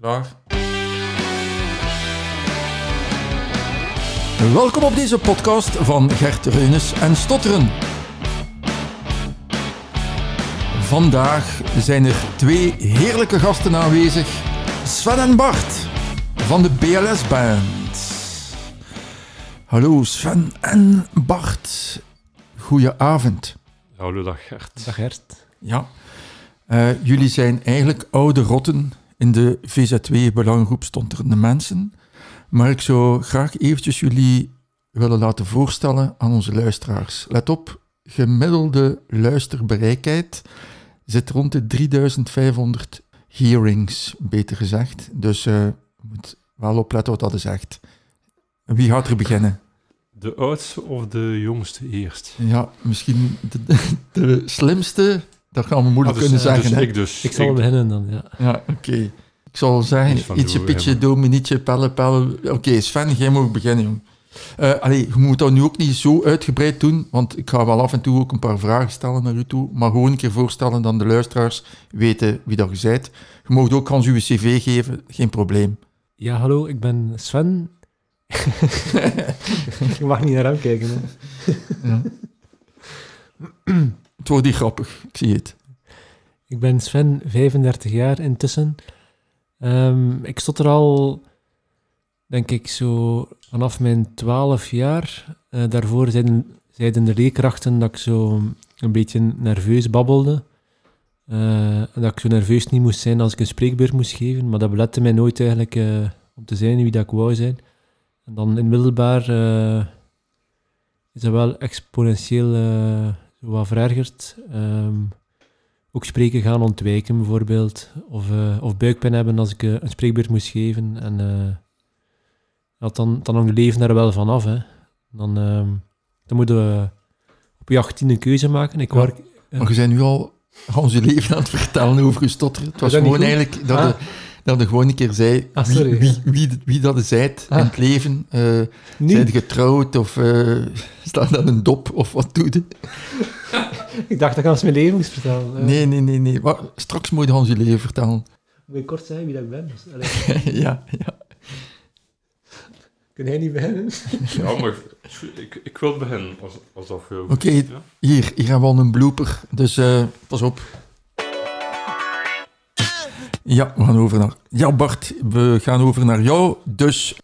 Klaar. Welkom op deze podcast van Gert Reunis en Stotteren. Vandaag zijn er twee heerlijke gasten aanwezig. Sven en Bart van de BLS Band. Hallo Sven en Bart. Goedenavond. Hallo, dag Gert. Dag Gert. Ja, eh, jullie zijn eigenlijk oude rotten in de VZ2-belanggroep Stonterende Mensen. Maar ik zou graag eventjes jullie willen laten voorstellen aan onze luisteraars. Let op, gemiddelde luisterbereikheid zit rond de 3500 hearings, beter gezegd. Dus je moet wel opletten wat dat is echt. Wie gaat er beginnen? De oudste of de jongste eerst? Ja, misschien de, de, de slimste, dat gaan we moeilijk Ah, dus- kunnen zeggen. Dus ik dus. Ik zal beginnen dan, ja. Ja, oké. Ik zal zeggen, ietsje, doen, pitje, dominietje, pelle, pelle. Oké, Sven, jij mag beginnen, jong. Eh allee, je moet dat nu ook niet zo uitgebreid doen, want ik ga wel af en toe ook een paar vragen stellen naar u toe, maar gewoon een keer voorstellen dan de luisteraars weten wie dat je bent. Je mag ook Hans uw cv geven, geen probleem. Ja, hallo, ik ben Sven. Je mag niet naar hem kijken. Hè. Ja. het wordt niet grappig, ik zie het. Ik ben Sven, 35 jaar intussen. Ehm, ik stond er al, denk ik, zo vanaf mijn 12 jaar. Eh, daarvoor zeiden, zeiden de leerkrachten dat ik zo een beetje nerveus babbelde. En dat ik zo nerveus niet moest zijn als ik een spreekbeurt moest geven. Maar dat belette mij nooit eigenlijk eh, om te zijn wie dat ik wou zijn. En dan in middelbaar is dat wel exponentieel zo wat verergerd. Ehm, ook spreken gaan ontwijken bijvoorbeeld. Of, eh, of buikpijn hebben als ik eh, een spreekbeurt moest geven. En eh, dat dan, dan hangt leven daar wel van af. Hè. Dan, ehm, dan moeten we op je achttiende een keuze maken. Ik Ja. werk, Maar je bent nu al je leven aan het vertellen over je stotteren. Het was gewoon eigenlijk dat, Ah. je, dat je gewoon een keer zei Ah, wie, wie, wie, wie dat je zijt in Ah. het leven. eh Zijn je getrouwd of eh staat dat een dop of wat doe je? ik dacht dat ik anders mijn leven moest vertellen. Nee, nee, nee, nee. Maar straks moet je Hans je leven vertellen. Moet je kort zeggen wie dat ik ben? Dus, ja, ja. kun jij niet beginnen? Ja, maar ik, ik wil beginnen. Als, als dat Oké. ja? Hier, hier hebben we al een blooper. Dus eh, pas op. Ja, we gaan over naar... Ja, Bart, we gaan over naar jou. Dus,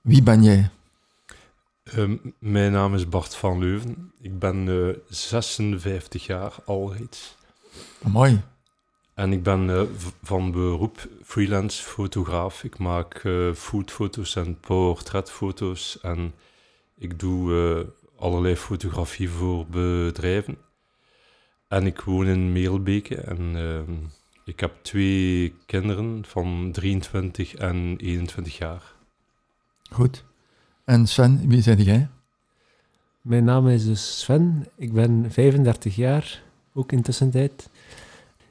wie ben jij? Ehm, mijn naam is Bart van Leuven. Ik ben eh, 56 jaar al reeds. Mooi. En ik ben eh, van beroep freelance fotograaf. Ik maak eh foodfoto's en portretfoto's. En ik doe allerlei fotografie voor bedrijven. En ik woon in Merelbeke. En ehm, ik heb twee kinderen van 23 en 21 jaar. Goed. En Sven, wie ben jij? Mijn naam is dus Sven. Ik ben 35 jaar, ook intussen tijd.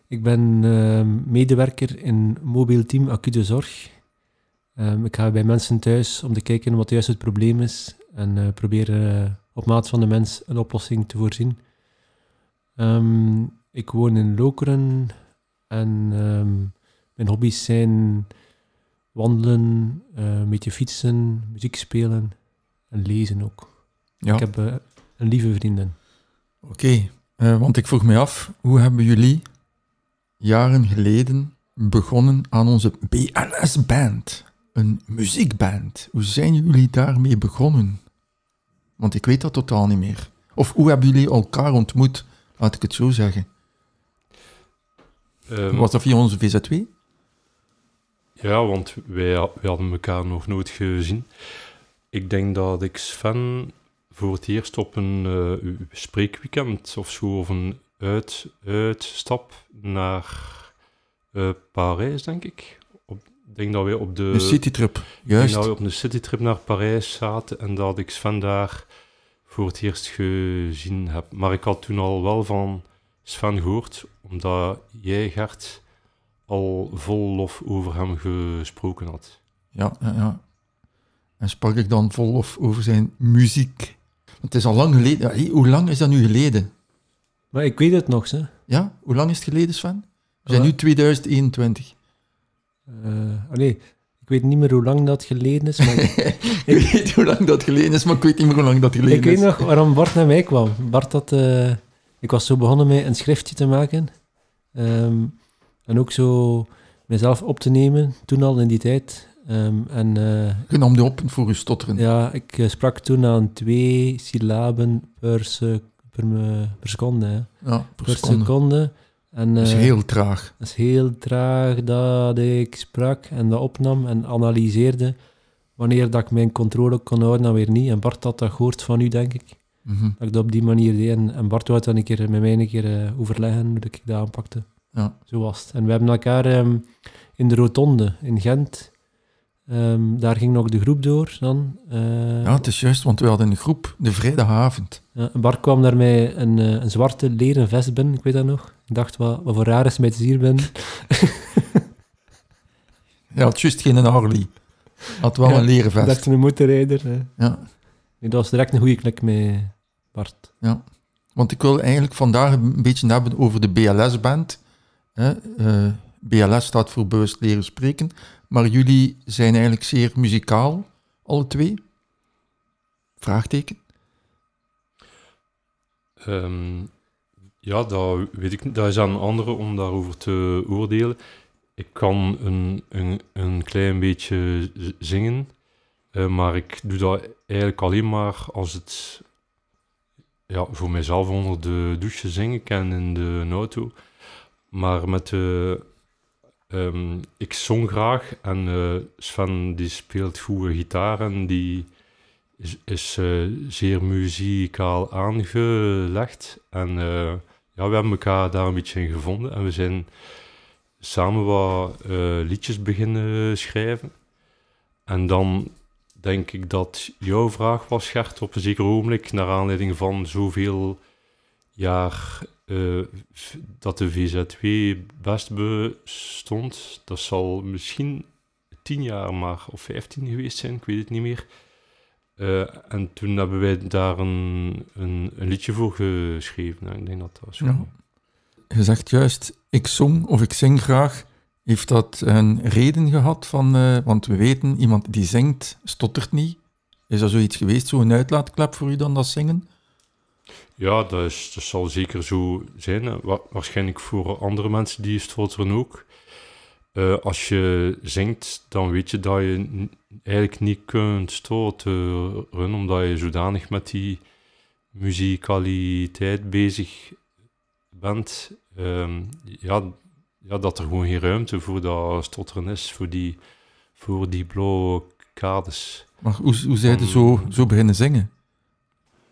Ik ben ehm, medewerker in mobiel team acute zorg. Ehm, ik ga bij mensen thuis om te kijken wat juist het probleem is en eh proberen eh, op maat van de mens een oplossing te voorzien. Ehm, ik woon in Lokeren en ehm, mijn hobby's zijn wandelen, eh, een beetje fietsen, muziek spelen en lezen ook. Ja, Ik heb eh, een lieve vriendin. oké. Eh, want ik vroeg me af, hoe hebben jullie jaren geleden begonnen aan onze BLS-band? Een muziekband. Hoe zijn jullie daarmee begonnen? Want ik weet dat totaal niet meer. Of hoe hebben jullie elkaar ontmoet? Laat ik het zo zeggen. Ehm, Was dat via onze VZ2? Ja, want wij, wij hadden elkaar nog nooit gezien. Ik denk dat ik Sven voor het eerst op een eh, spreekweekend of zo, of een uit, uitstap naar eh, Parijs, denk ik. Op, denk dat wij op de, Een citytrip. denk Juist. dat we op een citytrip naar Parijs zaten en dat ik Sven daar voor het eerst gezien heb. Maar ik had toen al wel van Sven gehoord, omdat jij, Gert, al vol lof over hem gesproken had. Ja, ja, ja. En sprak ik dan vol of over zijn muziek. Het is al lang geleden. Hey, hoe lang is dat nu geleden? Maar ik weet het nog, hè. Ja? Hoe lang is het geleden, Sven? We zijn nu 2021. Eh, oh nee, ik weet niet meer hoe lang dat geleden is, maar ik weet hoe lang dat geleden is, maar ik weet niet meer hoe lang dat geleden ik is. weet nog waarom Bart naar mij kwam. Bart had... eh, ik was zo begonnen met een schriftje te maken. Ehm, en ook zo mezelf op te nemen, toen al in die tijd. Ehm, en eh, Je nam die op voor je stotteren. ja, ik eh, sprak toen aan twee syllaben per, se- per, me- per seconde. Hè. Ja, per Per seconde. seconde. En, Dat is eh, heel traag. dat is heel traag dat ik sprak en dat opnam en analyseerde wanneer dat ik mijn controle kon houden en weer niet. En Bart had dat gehoord van u, denk ik. Mhm. Dat ik dat op die manier deed. En, en Bart wou het dan een keer met mij een keer eh, overleggen hoe ik dat aanpakte. Ja. Zo was het. En we hebben elkaar ehm, in de Rotonde in Gent. ehm, daar ging nog de groep door dan. eh, ja, het is juist, want we hadden een groep de vrijdagavond. ja, Bart kwam daar met een, eh, een zwarte leren vest binnen, ik weet dat nog. Ik dacht, wat, wat voor raar is met hier ben. Ja, had juist geen Harley. Had wel Ja, een leren Dat vest. is een motorrijder. hè. Ja, dat was direct een goede klik met Bart. ja. Want ik wil eigenlijk vandaag een beetje hebben over de BLS-band. Hè, eh, BLS staat voor bewust leren spreken. Maar jullie zijn eigenlijk zeer muzikaal, alle twee? Vraagteken. Ehm, ja, dat weet ik niet. Dat is aan anderen om daarover te oordelen. Ik kan een, een, een klein beetje zingen, eh, maar ik doe dat eigenlijk alleen maar als het ja, voor mezelf onder de douche zingen kan in de auto. Maar met de... ehm, ik zong graag en eh, Sven die speelt goede gitaar en die is, is eh, zeer muzikaal aangelegd. En eh, ja, we hebben elkaar daar een beetje in gevonden. En we zijn samen wat eh, liedjes beginnen schrijven. En dan denk ik dat jouw vraag was, Gert, op een zeker ogenblik, naar aanleiding van zoveel jaar eh, dat de VZ2 best bestond. Dat zal misschien tien jaar maar, of vijftien geweest zijn, ik weet het niet meer. Eh, en toen hebben wij daar een, een, een liedje voor geschreven. Nou, ik denk dat dat zo. Ja. Je zegt juist, ik zong of ik zing graag. Heeft dat een reden gehad van, eh, want we weten, iemand die zingt, stottert niet. Is dat zoiets geweest, zo'n uitlaatklep voor u dan, dat zingen? Ja, dat, is, dat zal zeker zo zijn. Wa- waarschijnlijk voor andere mensen die stotteren ook. Eh, als je zingt, dan weet je dat je eigenlijk niet kunt stotteren, omdat je zodanig met die muzikaliteit bezig bent. Ehm, ja, ja, dat er gewoon geen ruimte voor dat stotteren is, voor die, voor die blokkades. Maar hoe, hoe zij zo, zo beginnen zingen?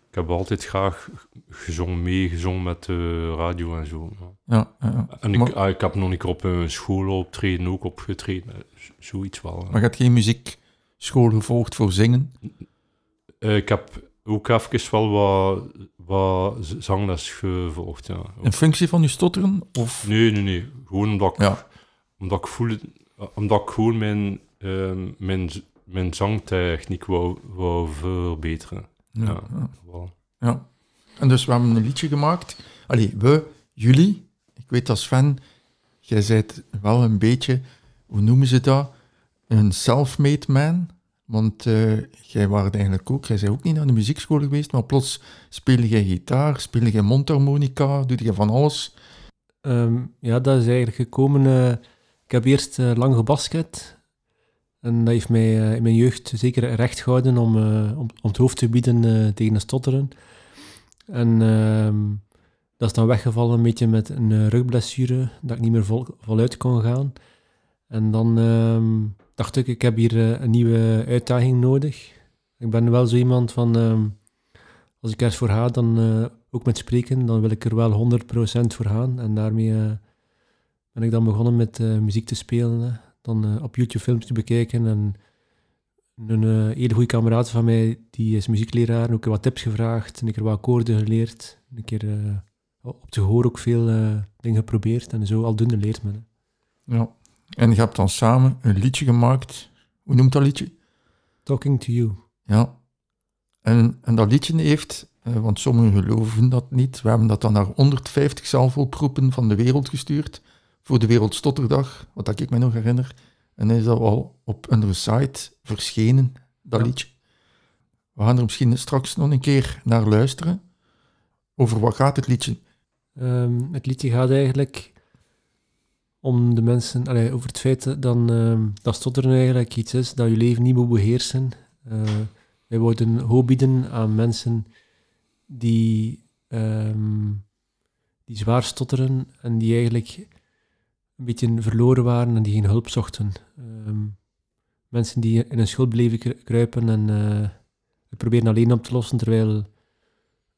Ik heb altijd graag gezongen, meegezongen met de radio en zo. ja. Ja. En ik, Maar- ah, ik heb nog een keer op een school optreden ook opgetreden. Zoiets wel. Maar je hebt geen muziekschool gevolgd voor zingen? Eh, ik heb ook even wel wat, wat zangles gevolgd. Ja. In functie van je stotteren? Of... Nee, nee, nee. Gewoon omdat ik, Ja, omdat ik, voel, omdat ik gewoon mijn, ehm, mijn, mijn zangtechniek wou, wou verbeteren. ja, Ja. ja. En dus we hebben een liedje gemaakt. Allee, we, jullie. Ik weet als Sven, jij bent wel een beetje, hoe noemen ze dat? Een self-made man. Want eh, jij was eigenlijk ook, jij bent ook niet naar de muziekschool geweest, maar plots speel jij gitaar, speel jij mondharmonica, doe je van alles. Ehm, ja, dat is eigenlijk gekomen. eh, ik heb eerst eh, lang gebasket. En dat heeft mij in mijn jeugd zeker recht gehouden om, om, het hoofd te bieden tegen de stotteren. En ehm, dat is dan weggevallen een beetje met een rugblessure, dat ik niet meer vol, voluit kon gaan. En dan ehm, dacht ik, ik heb hier eh, een nieuwe uitdaging nodig. Ik ben wel zo iemand van, ehm, als ik ergens voor ga, dan eh, ook met spreken, dan wil ik er wel 100% voor gaan. En daarmee eh, ben ik dan begonnen met muziek te spelen. Dan op YouTube filmpjes te bekijken. En een hele goede kameraad van mij, die is muziekleraar, ook wat tips gevraagd. En ik heb wat akkoorden geleerd. Een keer op het gehoor ook veel dingen geprobeerd. En zo aldoende leert men. Ja. En je hebt dan samen een liedje gemaakt. Hoe noemt dat liedje? Talking to you. Ja. En, en dat liedje heeft, eh, want sommigen geloven dat niet, we hebben dat dan naar 150 zelfoproepen van de wereld gestuurd voor de Wereldstotterdag, wat dat ik me nog herinner. En is dat al op een site verschenen, dat Ja. liedje. We gaan er misschien straks nog een keer naar luisteren. Over wat gaat het liedje? Ehm, het liedje gaat eigenlijk om de mensen, over het feit ehm, dat stotteren eigenlijk iets is dat je leven niet moet beheersen. Eh, wij worden hoop bieden aan mensen die, ehm, die zwaar stotteren en die eigenlijk een beetje verloren waren en die geen hulp zochten. Ehm, mensen die in een schuld bleven kru- kruipen en het proberen alleen op te lossen, terwijl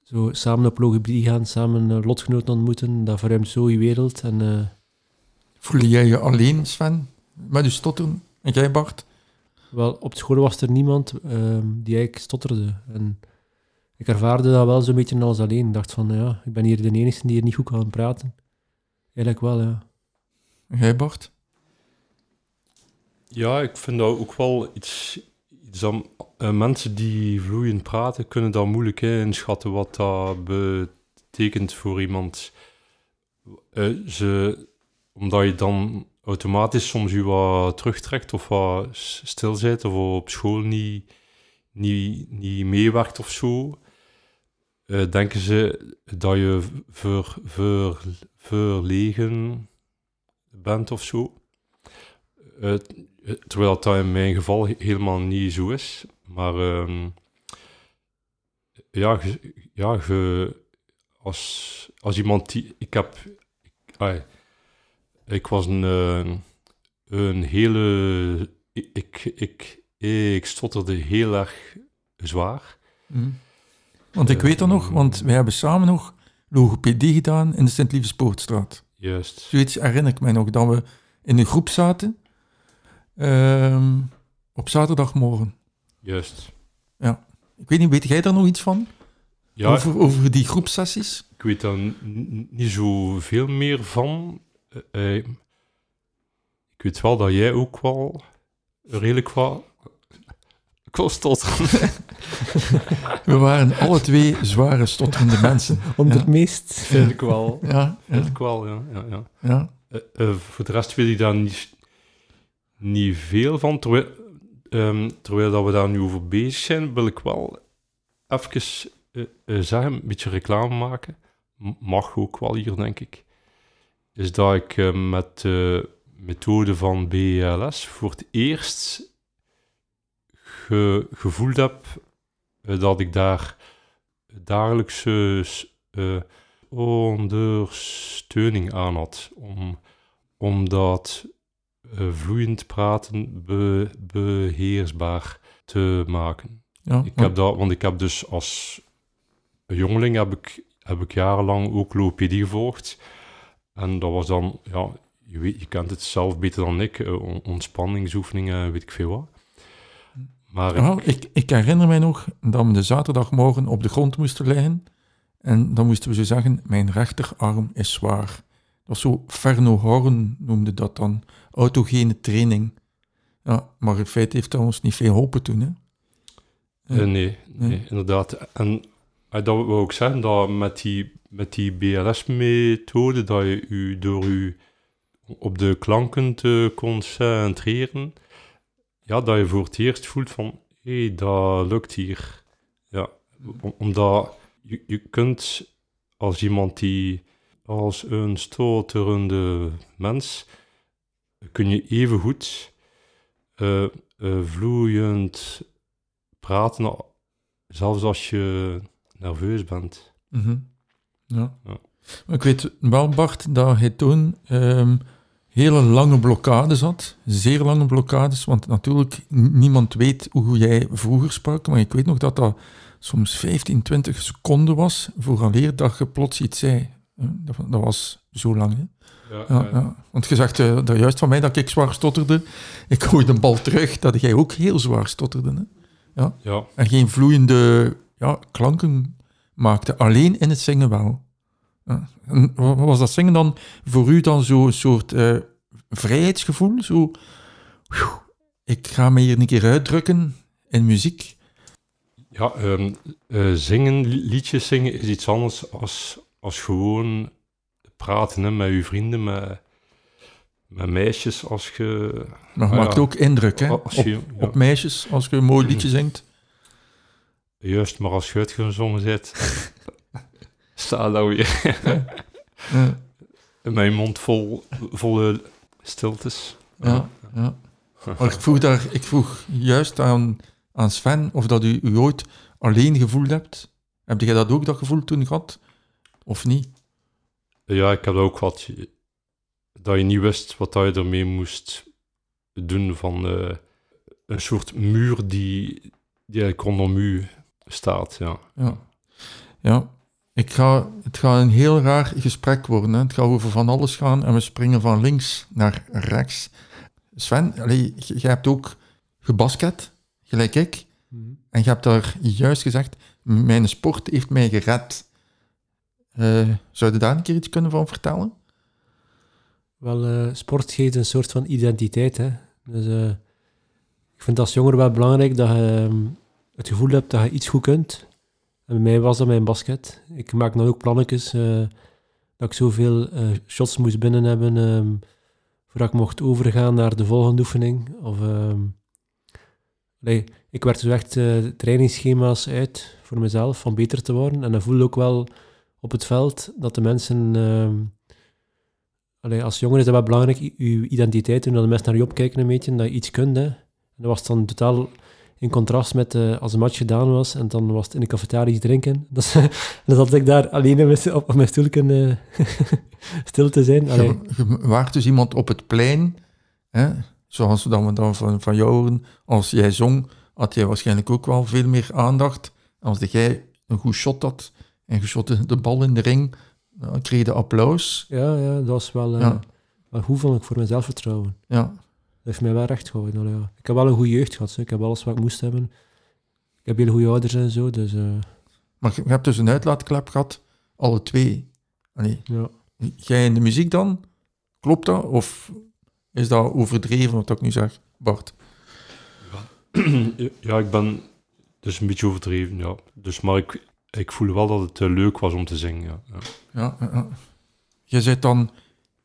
zo samen op logopedie gaan, samen eh, lotgenoten ontmoeten, dat verruimt zo je wereld. En eh, Voel jij je alleen, Sven, met je stotteren? En jij, Bart? wel, op school was er niemand ehm, die eigenlijk stotterde. En ik ervaarde dat wel zo'n beetje als alleen. Ik dacht van, ja, ik ben hier de enige die hier niet goed kan praten. Eigenlijk wel, ja. En jij, Bart? Ja, ik vind dat ook wel iets, iets dat eh, mensen die vloeiend praten, kunnen dat moeilijk hè, inschatten wat dat betekent voor iemand. Eh, ze, omdat je dan automatisch soms je wat terugtrekt of wat stil zit of op school niet, niet, niet meewerkt of zo, eh, denken ze dat je ver, ver, verlegen bent of zo. Eh, terwijl dat in mijn geval he- helemaal niet zo is. Maar ehm, ja, ja ge- als, als iemand die... Ik heb... ik was een, eh, een hele... Ik, ik, ik, ik stotterde heel erg zwaar. Hm. Want ik weet dat nog, want wij hebben samen nog logopedie gedaan in de Sint-Lievespoortstraat. Juist. Zoiets herinner ik mij nog, dat we in een groep zaten ehm, op zaterdagmorgen. Juist. Ik weet niet, weet jij daar nog iets van? Ja, Over, over die groepsessies? Ik weet daar niet zoveel meer van. Eh, eh, ik weet wel dat jij ook wel redelijk wat... Ik was stotteren. We waren alle twee zware stotterende mensen. Om Ja. het meest... Vind ik wel. Ja, Vind ik wel, ja. ja, ja. ja. Eh, voor de rest weet ik daar niet, niet veel van. Terwijl, ehm, terwijl dat we daar nu over bezig zijn, wil ik wel even zeggen, een beetje reclame maken. Mag ook wel hier, denk ik. Is dat ik eh, met de methode van BLS voor het eerst ge- gevoeld heb eh, dat ik daar dagelijkse eh, ondersteuning aan had. Om, om dat vloeiend praten be- beheersbaar te maken. ja. Ik heb dat, want ik heb dus als jongeling heb ik, heb ik jarenlang ook logopedie gevolgd. En dat was dan, ja, je, weet, je kent het zelf beter dan ik, eh, on- ontspanningsoefeningen, weet ik veel wat. Maar Ja, ik, ik herinner mij nog dat we de zaterdagmorgen op de grond moesten liggen. En dan moesten we zo zeggen, mijn rechterarm is zwaar. Dat was zo, Ferno Horn noemde dat dan, autogene training. Ja, maar in feite heeft dat ons niet veel geholpen toen. Hè? Eh, nee, nee, Nee. inderdaad. En eh, dat wil ook zeggen dat met die, met die BLS-methode, dat je u door u op de klanken te concentreren, ja, dat je voor het eerst voelt van, hé, hey, dat lukt hier. Ja, om- omdat je, je kunt als iemand die, als een stoterende mens, kun je even goed eh, eh, vloeiend praten, zelfs als je nerveus bent. Mhm. ja. Ja. Maar ik weet wel, Bart, dat hij toen ehm, hele lange blokkades had. Zeer lange blokkades, want natuurlijk, niemand weet hoe jij vroeger sprak, maar ik weet nog dat dat soms 15, 20 seconden was vooraleer dat je plots iets zei. Dat, dat was zo lang, hè? Ja, Ja, ja. Want je zegt eh, juist van mij dat ik zwaar stotterde. Ik gooi de bal terug dat jij ook heel zwaar stotterde. Hè? ja. En geen vloeiende ja, klanken maakte. Alleen in het zingen wel. En was dat zingen dan voor u dan zo'n soort eh, vrijheidsgevoel? Zo, "Phew, ik ga me hier een keer uitdrukken in muziek. Ja, ehm, eh, zingen, li- liedjes zingen is iets anders als, als gewoon praten hè, met uw vrienden, met, met meisjes als je... Maar je Ah, maakt ja. ook indruk hè? Op, je- ja. op meisjes als je een mooi liedje zingt. Juist, maar als je uitgezongen zit, sta weer je mond vol, volle stiltes. ja, ja. Maar ik vroeg, daar, ik vroeg juist aan, aan Sven of dat u, u ooit alleen gevoeld hebt. Heb jij dat ook, dat gevoel, toen gehad? Of niet? Ja, ik heb ook wat... Dat je niet wist wat dat je ermee moest doen van eh, een soort muur die, die eigenlijk rondom u staat, ja. Ja. ja. Ik ga, het gaat een heel raar gesprek worden. Hè. Het gaat over van alles gaan en we springen van links naar rechts. Sven, jij hebt ook gebasket, gelijk ik. En je hebt daar juist gezegd, "M- mijn sport heeft mij gered. Eh, zou je daar een keer iets kunnen van vertellen? Wel, eh, sport geeft een soort van identiteit. Hè? Dus eh, ik vind als jonger wel belangrijk dat je ehm, het gevoel hebt dat je iets goed kunt. En bij mij was dat mijn basket. Ik maak dan ook plannetjes eh, dat ik zoveel eh, shots moest binnen hebben ehm, voordat ik mocht overgaan naar de volgende oefening. Of, ehm, allee, ik werd dus echt eh, trainingsschema's uit voor mezelf om beter te worden. En dan voelde ook wel op het veld dat de mensen... ehm, Allee, als jongen is dat wel belangrijk, je identiteit, en dat de mensen naar je opkijken een beetje, dat je iets kunt. Hè. En dat was dan totaal in contrast met eh, als een match gedaan was, en dan was het in de cafetaria iets drinken. Dus, en dan zat ik daar alleen in mijn sto- op, op mijn stoelje eh, stil te zijn. Allee, Je, je waart dus iemand op het plein, hè, zoals dan, we dan van, van jou horen. Als jij zong, had jij waarschijnlijk ook wel veel meer aandacht. Als jij een goed shot had en je de bal in de ring, dan kreeg je applaus. ja, ja, dat was wel, eh, Ja. wel goed, vond ik, voor mijn zelfvertrouwen. Ja, Dat heeft mij wel recht gehouden. allee, ja. Ik heb wel een goede jeugd gehad, zo. ik heb alles wat ik moest hebben. Ik heb hele goede ouders en zo, dus eh, maar je, hebt dus een uitlaatklep gehad, alle twee. Allee, ja. jij in de muziek dan? Klopt dat? Of is dat overdreven wat ik nu zeg, Bart? ja, ik ben dus een beetje overdreven, ja. Dus, maar ik, ik voel wel dat het eh, leuk was om te zingen, ja. ja. Ja, ja, ja. Je bent dan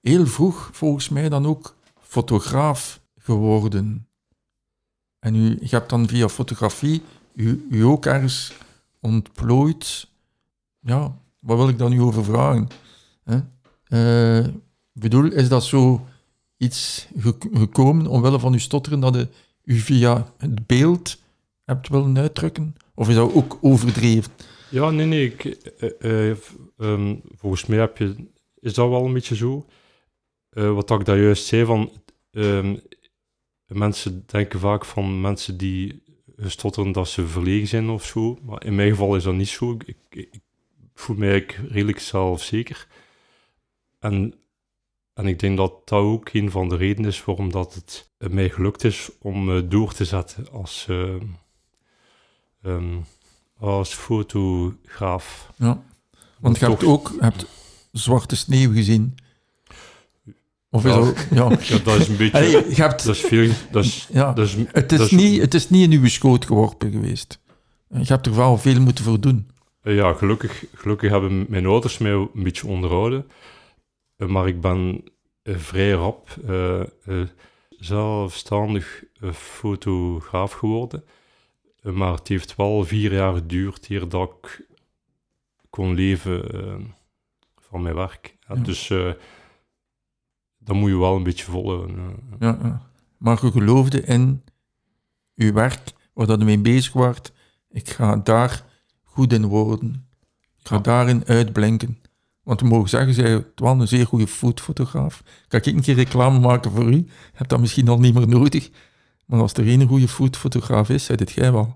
heel vroeg, volgens mij, dan ook fotograaf geworden. En u, je hebt dan via fotografie u, u ook ergens ontplooid. Ja, wat wil ik dan nu over vragen? Eh, bedoel, is dat zo iets ge- gekomen omwille van uw stotteren dat u via het beeld hebt willen uitdrukken? Of is dat ook overdreven? Ja, nee, nee. Ik, eh, eh, ehm, volgens mij heb je, is dat wel een beetje zo. Wat ik daar juist zei, van ehm, mensen denken vaak van mensen die stotteren dat ze verlegen zijn of zo. Maar in mijn geval is dat niet zo. Ik, ik, ik voel mij eigenlijk redelijk zelfzeker. En, en ik denk dat dat ook een van de redenen is waarom dat het eh, mij gelukt is om eh, door te zetten als... ehm, ehm, als fotograaf. Ja. Want je hebt ook hebt zwarte sneeuw gezien. Of is Ja. Ja, dat is een beetje... Allee, je hebt... dat is veel... Dat is, Ja. dat is, Het dat is, niet, het is niet in uw schoot geworpen geweest. Je hebt er wel veel moeten voor doen. eh, ja, gelukkig, gelukkig hebben mijn ouders mij een beetje onderhouden. Eh, maar ik ben eh, vrij rap eh, eh, zelfstandig eh, fotograaf geworden. Eh, maar het heeft wel vier jaar geduurd eer dat ik kon leven eh, van mijn werk. Ja. Dus eh dat moet je wel een beetje volhouden. eh. Ja, ja. Maar je geloofde in uw werk, waar dat je mee bezig waart. Ik ga daar goed in worden. Ik ga Ja. daarin uitblinken. Want we mogen zeggen, zij wel een zeer goede foodfotograaf. Ga ik een keer reclame maken voor u? Je hebt dat misschien al niet meer nodig. Maar als er één goede foodfotograaf is, zei dit jij wel.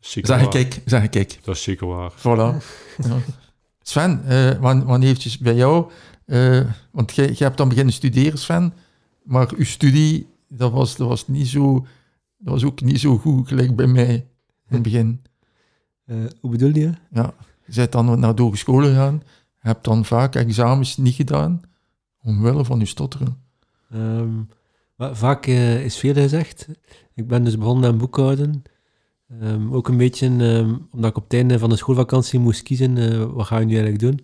Zeker Zeg waar. ik, zeg ik. Dat is zeker waar. Voilà. Ja. Sven, eh wanneer, wanneer eventjes bij jou, eh, want jij, hebt dan beginnen studeren, Sven, maar uw studie, dat was, dat was niet zo, dat was ook niet zo goed, gelijk bij mij in het begin. Eh, hoe bedoel je? Ja, je bent dan naar de hogeschool gegaan, hebt dan vaak examens niet gedaan, omwille van je stotteren. Ehm, vaak eh, is veel gezegd. Ik ben dus begonnen aan boekhouden. Ehm, ook een beetje ehm, omdat ik op het einde van de schoolvakantie moest kiezen, wat ga je nu eigenlijk doen?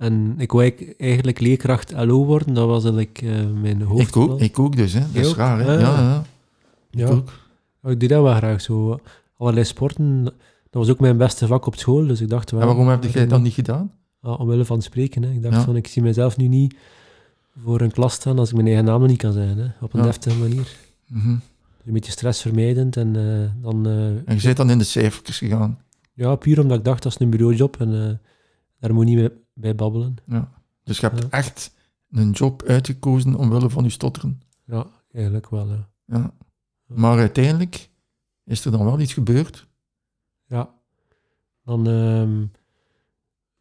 En ik wou eigenlijk- leerkracht LO worden, dat was eigenlijk eh, mijn Ik hoofdplan. ook, ik ook dus, hè. Dat is raar, hè. Ja, ja. ja. Ja. Ik ook. Ik deed dat wel graag zo. Allerlei sporten, dat was ook mijn beste vak op school, dus ik dacht wel... En waarom heb jij dat niet gedaan? Ja, omwille van spreken, hè. Ik dacht van, ik zie mezelf nu niet voor een klas staan als ik mijn eigen naam niet kan zijn, hè. Op een deftige manier. Mhm. Dus een beetje stressvermijdend en eh, dan... eh, En je bent dan in de cijfertjes gegaan. ja, puur omdat ik dacht, dat is een bureaujob en daar moet je niet mee, bij babbelen. Dus je hebt Ja. echt een job uitgekozen omwille van je stotteren. Ja, eigenlijk wel, ja. Ja. Maar uiteindelijk is er dan wel iets gebeurd. Ja. Dan ehm,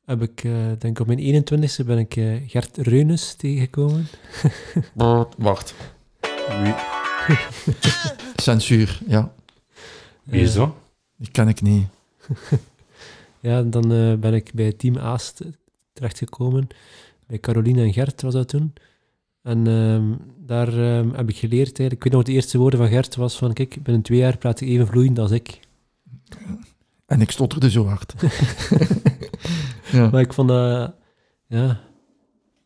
heb ik, eh, denk ik op mijn 21ste ben ik eh, Gert Reunes tegengekomen. Wacht. Wie, Censuur, ja. wie is Eh, dat? Die ken ik niet. Ja, dan eh, ben ik bij Team Aast terechtgekomen. Bij Caroline en Gert was dat toen. En ehm, daar ehm, heb ik geleerd eigenlijk. Ik weet nog, de eerste woorden van Gert was van, kijk, binnen twee jaar praat ik even vloeiend als ik. En ik stotterde zo hard. ja. Maar ik vond dat, ja,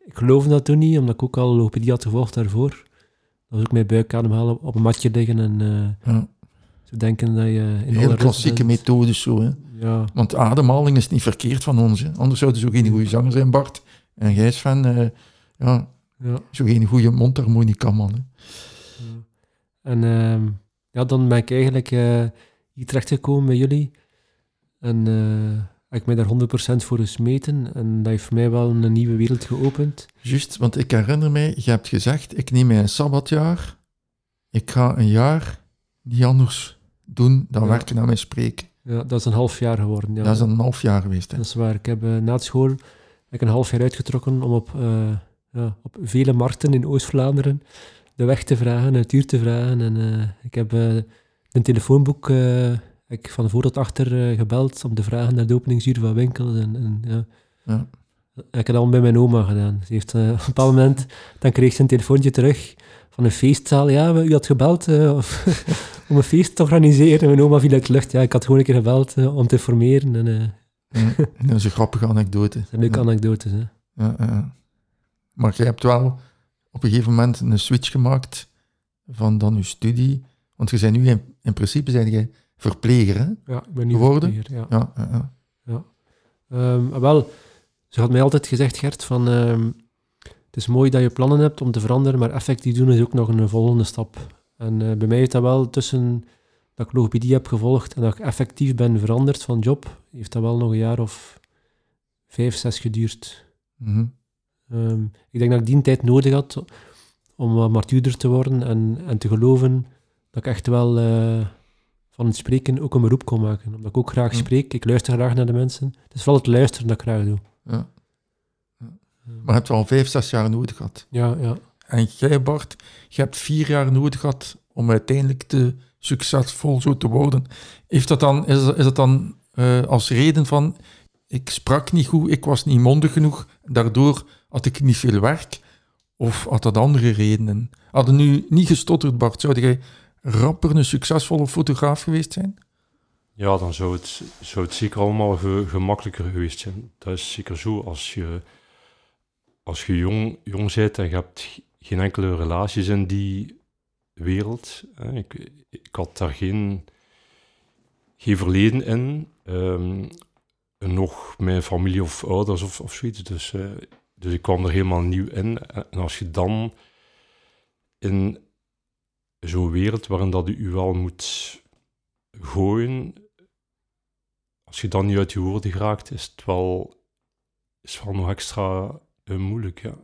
ik geloofde dat toen niet, omdat ik ook al logopedie had gevolgd daarvoor. Dat was ook mijn buikademhalen op een matje liggen en eh, ja. Denken dat je in Heel klassieke bent. methodes zo, hè. Ja, Want ademhaling is niet verkeerd van ons, hè. Anders zouden ze ook geen goede zanger zijn, Bart. En jij is van, eh, ja, ja. zo geen goede mondharmonica, man. Hè. Ja. En ehm, ja, dan ben ik eigenlijk eh, hier terechtgekomen bij jullie. En eh, heb ik mij daar 100% voor gesmeten. En dat heeft voor mij wel een nieuwe wereld geopend. Juist, want ik herinner mij, je hebt gezegd, ik neem mij een sabbatjaar. Ik ga een jaar niet anders doen dan Ja. werken aan mijn spreken. Ja, dat is een half jaar geworden. Ja. Dat is een half jaar geweest, hè. Dat is waar. Ik heb eh, na school heb ik een half jaar uitgetrokken om op, eh, ja, op vele markten in Oost-Vlaanderen de weg te vragen, het uur te vragen. En eh, ik heb een telefoonboek ik van voor tot achter gebeld om te vragen naar de openingsuur van winkels. En, en, ja. Ja. Ik heb het allemaal bij mijn oma gedaan. Ze heeft op een bepaald moment, dan kreeg ze een telefoontje terug van een feestzaal. Ja, u had gebeld of, om een feest te organiseren. En mijn oma viel uit de lucht. Ja, ik had gewoon een keer gebeld eh, om te informeren. En, Ja, dat is een grappige anekdote. dat zijn leuke Ja. anekdotes. Hè. Ja, ja. Maar jij hebt wel op een gegeven moment een switch gemaakt van dan je studie. Want je bent nu in, in principe zijn jij verpleger, hè? Ja, ik ben nu Geworden? verpleger, ja. Ja, ja, ja. Ehm, maar wel, ze had mij altijd gezegd, Gert, van... ehm, het is mooi dat je plannen hebt om te veranderen, maar effectief doen is ook nog een volgende stap. En eh, bij mij heeft dat wel tussen dat ik logopedie heb gevolgd en dat ik effectief ben veranderd van job, heeft dat wel nog een jaar of vijf, zes geduurd. Mhm. Ehm, ik denk dat ik die tijd nodig had om wat martuurder te worden en, en te geloven dat ik echt wel eh, van het spreken ook een beroep kon maken. Omdat ik ook graag Hm. spreek, ik luister graag naar de mensen. Het is vooral het luisteren dat ik graag doe. ja. Ehm, Maar je hebt wel vijf, zes jaar nodig gehad. ja, ja. En jij, Bart, je hebt vier jaar nodig gehad om uiteindelijk te succesvol zo te worden. Heeft dat dan, is, is dat dan eh, als reden van, ik sprak niet goed, ik was niet mondig genoeg, daardoor had ik niet veel werk? Of had dat andere redenen? Hadden nu niet gestotterd, Bart, zou jij rapper een succesvolle fotograaf geweest zijn? Ja, dan zou het, zou het zeker allemaal ge- gemakkelijker geweest zijn. Dat is zeker zo. Als je, als je jong, jong bent en je hebt geen enkele relaties in die wereld. Hè. Ik, ik had daar geen, geen verleden in. ehm, nog mijn familie of ouders of, of zoiets. Dus, eh, dus ik kwam er helemaal nieuw in. En als je dan in zo'n wereld waarin dat u wel moet gooien, als je dan niet uit je woorden geraakt, is het wel, is wel nog extra eh, moeilijk. Ja.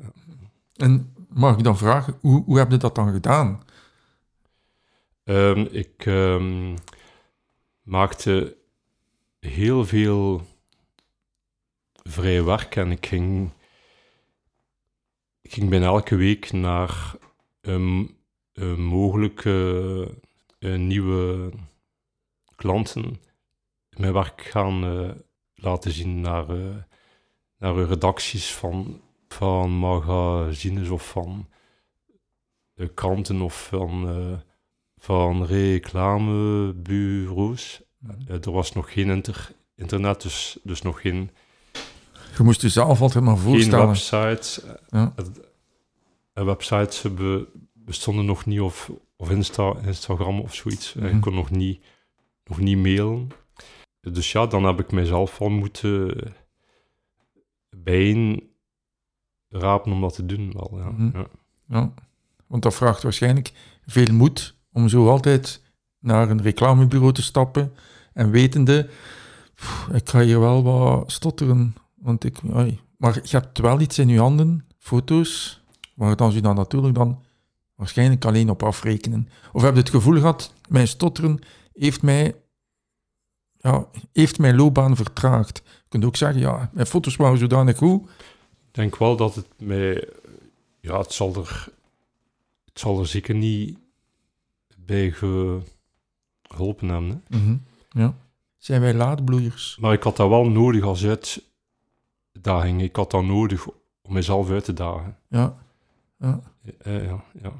En mag ik dan vragen, hoe, hoe heb je dat dan gedaan? Ehm, ik ehm, maakte heel veel vrij werk en ik ging, ik ging bijna elke week naar een, mogelijke nieuwe klanten mijn werk gaan eh, laten zien naar, eh, naar redacties van, van magazines of van eh, kranten of van, eh, van reclamebureaus. Eh, er was nog geen inter- internet, dus, dus nog geen Je moest je zelf altijd maar geen voorstellen. websites. Ja. Websites bestonden nog niet, of, of Insta, Instagram of zoiets. Mhm. Je kon nog niet, nog niet mailen. Dus ja, dan heb ik mijzelf wel moeten bijeen rapen om dat te doen. Wel, ja. Mhm. ja. Ja, want dat vraagt waarschijnlijk veel moed om zo altijd naar een reclamebureau te stappen en wetende, "Pff, ik ga hier wel wat stotteren, want ik, ai. maar je hebt wel iets in je handen, foto's, waar dan je dan natuurlijk dan waarschijnlijk alleen op afrekenen. Of heb je het gevoel gehad, mijn stotteren heeft mij, ja, heeft mijn loopbaan vertraagd. Je kunt ook zeggen, ja, mijn foto's waren zodanig goed, denk wel dat het mij... Ja, het zal er, het zal er zeker niet bij ge- geholpen hebben. Hè. Mhm. ja. zijn wij laadbloeiers. Maar ik had dat wel nodig als uitdaging. Ik had dat nodig om mezelf uit te dagen. Ja. Ja. Ja, ja,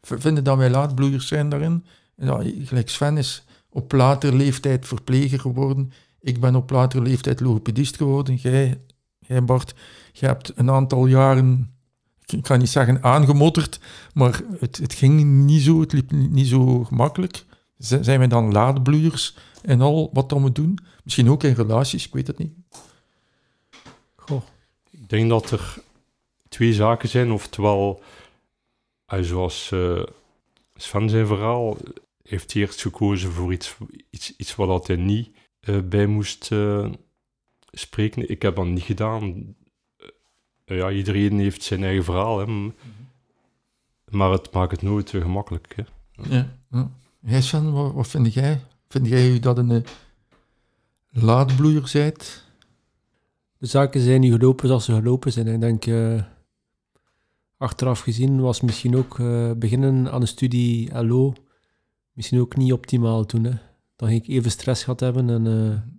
Vinden dat wij laadbloeiers zijn daarin? Ja, gelijk Sven is op latere leeftijd verpleger geworden. Ik ben op latere leeftijd logopedist geworden. Jij, jij Bart, je hebt een aantal jaren, ik kan niet zeggen aangemodderd, maar het, het ging niet zo, het liep niet, zo gemakkelijk. Zijn wij dan laadbloeiers en al wat dan we doen? Misschien ook in relaties, ik weet het niet. Goh. Ik denk dat er twee zaken zijn. Oftewel, eh, zoals eh, Sven zijn verhaal, heeft hij eerst gekozen voor iets, iets, iets dat hij niet eh, bij moest spreken. Ik heb dat niet gedaan. Eh, ja, iedereen heeft zijn eigen verhaal, hè. Maar het maakt het nooit eh, gemakkelijk. Hè. Ja. ja. Jij Sven, wat, wat vind jij? Vind jij dat een eh, laadbloeier zijt? De zaken zijn nu gelopen zoals ze gelopen zijn. Ik denk, eh, achteraf gezien was misschien ook eh, beginnen aan een studie LO misschien ook niet optimaal toen. Hè. Dan ging ik even stress gehad hebben. En eh,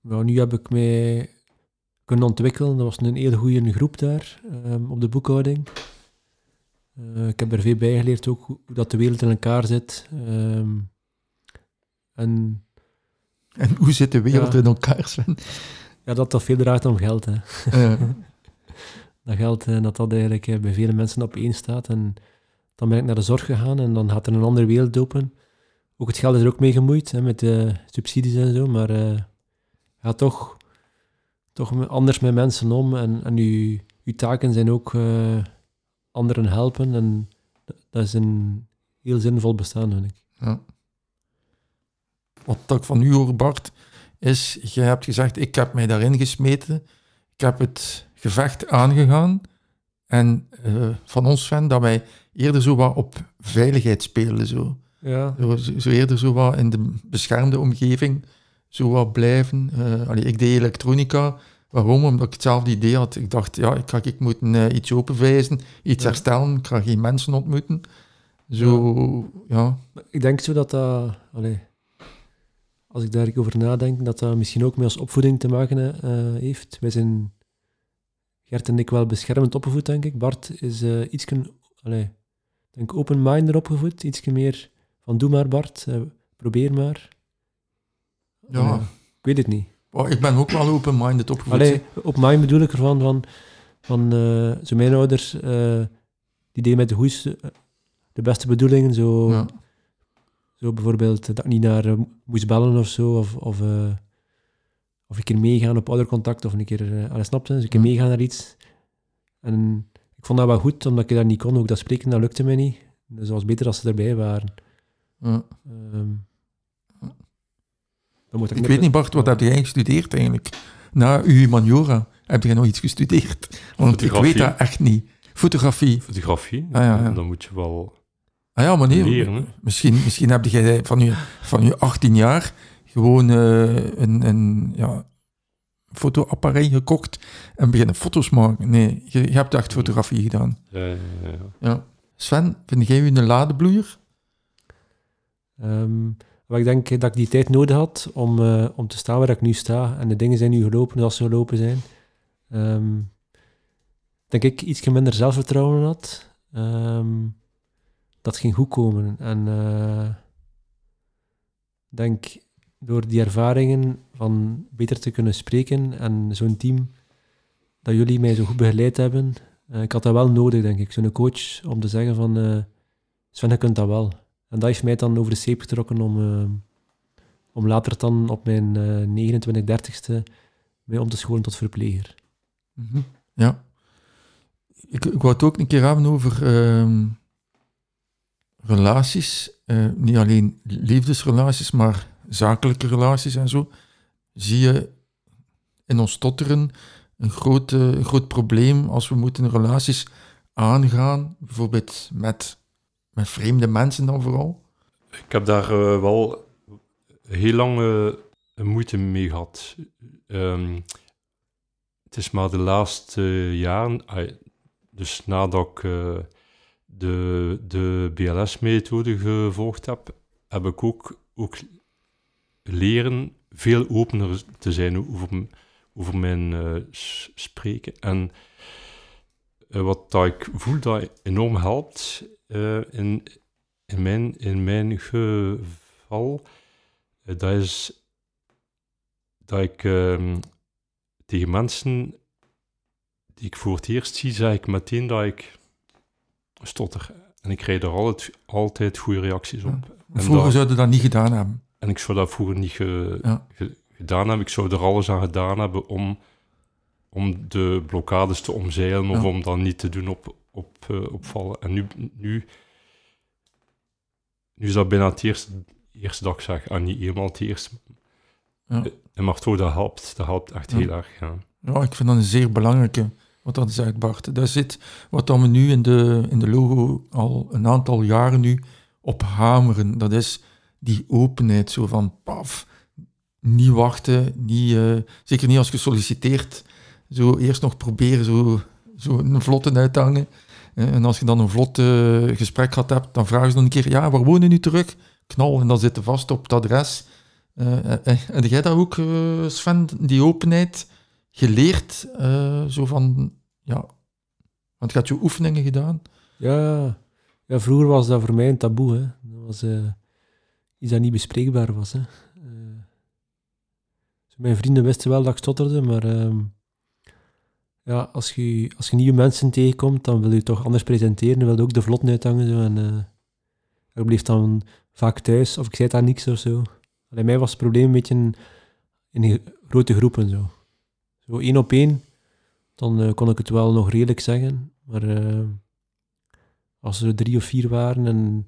nou, nu heb ik mij kunnen ontwikkelen. Dat was een hele goede groep daar, ehm, op de boekhouding. Eh, ik heb er veel bij geleerd ook hoe, dat de wereld in elkaar zit. Ehm, en En hoe zit de wereld Ja. in elkaar, Sven? ja, dat dat veel draait om geld. Hè. Dat geld eh, dat dat eigenlijk eh, bij vele mensen op één staat. En dan ben ik naar de zorg gegaan en dan gaat er een andere wereld open. Ook het geld is er ook mee gemoeid, hè, met de subsidies en zo, maar gaat toch, toch anders met mensen om. En, en uw, uw taken zijn ook eh, anderen helpen. En dat, is een heel zinvol bestaan, vind ik. Ja. Wat ik van u hoor, Bart, is, je hebt gezegd, ik heb mij daarin gesmeten. Ik heb het gevecht aangegaan. En eh, van ons fan dat wij eerder zo wat op veiligheid spelen. Zo. Ja, Zo, zo eerder zo wat in de beschermde omgeving zo wat blijven. Eh, allee, ik deed elektronica. Waarom? Omdat ik hetzelfde idee had. Ik dacht, ja, ik, ga, ik moet eh, iets openwijzen, iets Ja. herstellen. Ik ga geen mensen ontmoeten. Zo, ja. ik denk zo dat dat... allee, als ik daarover nadenk, dat dat misschien ook met ons opvoeding te maken eh, heeft. Wij zijn, Gert en ik, wel beschermend opgevoed, denk ik. Bart is eh iets denk open-minder opgevoed. Iets meer van, doe maar Bart, eh, probeer maar. Ja. Ja, ik weet het niet. Oh, ik ben ook wel open-minded opgevoed. Allee, op mind bedoel ik ervan, van, van eh, zo mijn ouders, eh, die deden met de eh, de beste bedoelingen, zo... Ja. Zo bijvoorbeeld dat ik niet naar eh, moest bellen of zo, of, of, eh, of een keer meegaan op oudercontact, of een keer, uh, alles snapte, dus een keer Ja. meegaan naar iets. En ik vond dat wel goed, omdat ik dat niet kon, ook dat spreken, dat lukte mij niet. Dus het was beter als ze erbij waren. Ja. Ehm, dan moet Ik weet niet, Bart, wat heb jij gestudeerd eigenlijk? Na uw humaniora heb jij nog iets gestudeerd? Want ik weet dat echt niet. Fotografie. Fotografie, Ah, ja, ja. dan moet je wel Ah ja, maar nee, leren. Hè? misschien, misschien heb jij van je, van je 18 jaar gewoon eh, een, een ja, fotoapparaat gekocht en beginnen foto's maken. Nee, je, je hebt echt fotografie gedaan. Ja, ja, ja. Ja. Sven, vind jij u een ladebloeier? Ehm, maar ik denk dat ik die tijd nodig had om, eh, om te staan waar ik nu sta. En de dingen zijn nu gelopen zoals ze gelopen zijn. Ehm, denk ik iets minder zelfvertrouwen had. Ehm, dat ging goed komen. En eh, denk door die ervaringen van beter te kunnen spreken en zo'n team dat jullie mij zo goed begeleid hebben. eh, ik had dat wel nodig, denk ik. Zo'n coach om te zeggen van eh Sven, je kunt dat wel. En dat heeft mij dan over de zeep getrokken om, eh, om later dan op mijn eh 29, 30ste mij om te scholen tot verpleger. Mhm. Ja. Ik, ik wou het ook een keer hebben over ehm, relaties. Eh, niet alleen liefdesrelaties, maar zakelijke relaties en zo. Zie je in ons stotteren een, grote, een groot probleem als we moeten relaties aangaan, bijvoorbeeld met, met vreemde mensen dan vooral. Ik heb daar eh, wel heel lang eh, moeite mee gehad. Ehm, het is maar de laatste jaren, dus nadat ik eh, de, de BLS-methode gevolgd heb, heb ik ook, ook leren veel opener te zijn over, over mijn spreken. En wat dat ik voel dat enorm helpt in, in, mijn, in mijn geval, eh, dat is dat ik ehm, tegen mensen die ik voor het eerst zie, zeg ik meteen dat ik stotter. En ik krijg daar altijd, altijd goede reacties op. En, Vroeger dat- zouden dat niet gedaan hebben. en ik zou dat vroeger niet ge- Ja. ge- gedaan hebben. Ik zou er alles aan gedaan hebben om, om de blokkades te omzeilen of Ja. om dat niet te doen op, op, eh, opvallen. En nu, nu, nu is dat bijna het eerste, eerste dag zeg. En niet eenmaal het eerste. Ja. Eh, En maar toch, dat helpt. Dat helpt echt Ja. heel erg. Ja. Ja, ik vind dat een zeer belangrijke, wat dat zegt Bart. Dat zit wat dan we nu in de, in de logo al een aantal jaren nu op hameren. Dat is die openheid, zo van paf, niet wachten, niet, eh, zeker niet als gesolliciteerd, zo eerst nog proberen zo, zo een vlotte uit te hangen. Eh, En als je dan een vlot eh, gesprek gehad hebt, dan vragen ze dan een keer, ja, waar wonen nu terug? Knal, en dan zitten vast op het adres. Eh, eh, jij dat ook, Sven, die openheid geleerd? zo van, ja, want je had je oefeningen gedaan. Ja, ja, vroeger was dat voor mij een taboe. Hè. Dat was iets dat niet bespreekbaar was. Hè. Mijn vrienden wisten wel dat ik stotterde, maar ehm, ja, als, je, als je nieuwe mensen tegenkomt, dan wil je toch anders presenteren. Dan wil je ook de vlot uithangen. Zo, en, eh, ik bleef dan vaak thuis, of ik zei daar niks of zo. Bij mij was het probleem een beetje in, grote groepen. Zo, zo één op één, dan eh, kon ik het wel nog redelijk zeggen. Maar eh, als er drie of vier waren en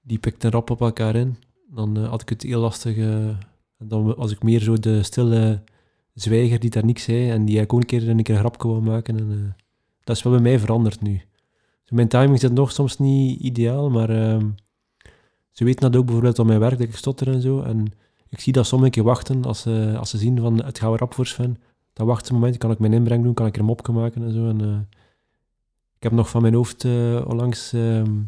die pikten rap op elkaar in, dan had ik het heel lastig. en dan was ik meer zo de stille zwijger die daar niks zei en die eigenlijk ook een keer een keer een grapje wou maken. En, eh, dat is wel bij mij veranderd nu. Dus mijn timing zit nog soms niet ideaal, maar ehm, ze weten dat ook bijvoorbeeld op mijn werk, dat ik stotter en zo. En ik zie dat sommigen keer wachten als ze, als ze zien van het gaat weer rap voor Sven. Dan wachten ze een moment, kan ik mijn inbreng doen, kan ik er een mopje maken en zo. En, eh, ik heb nog van mijn hoofd eh, onlangs ehm,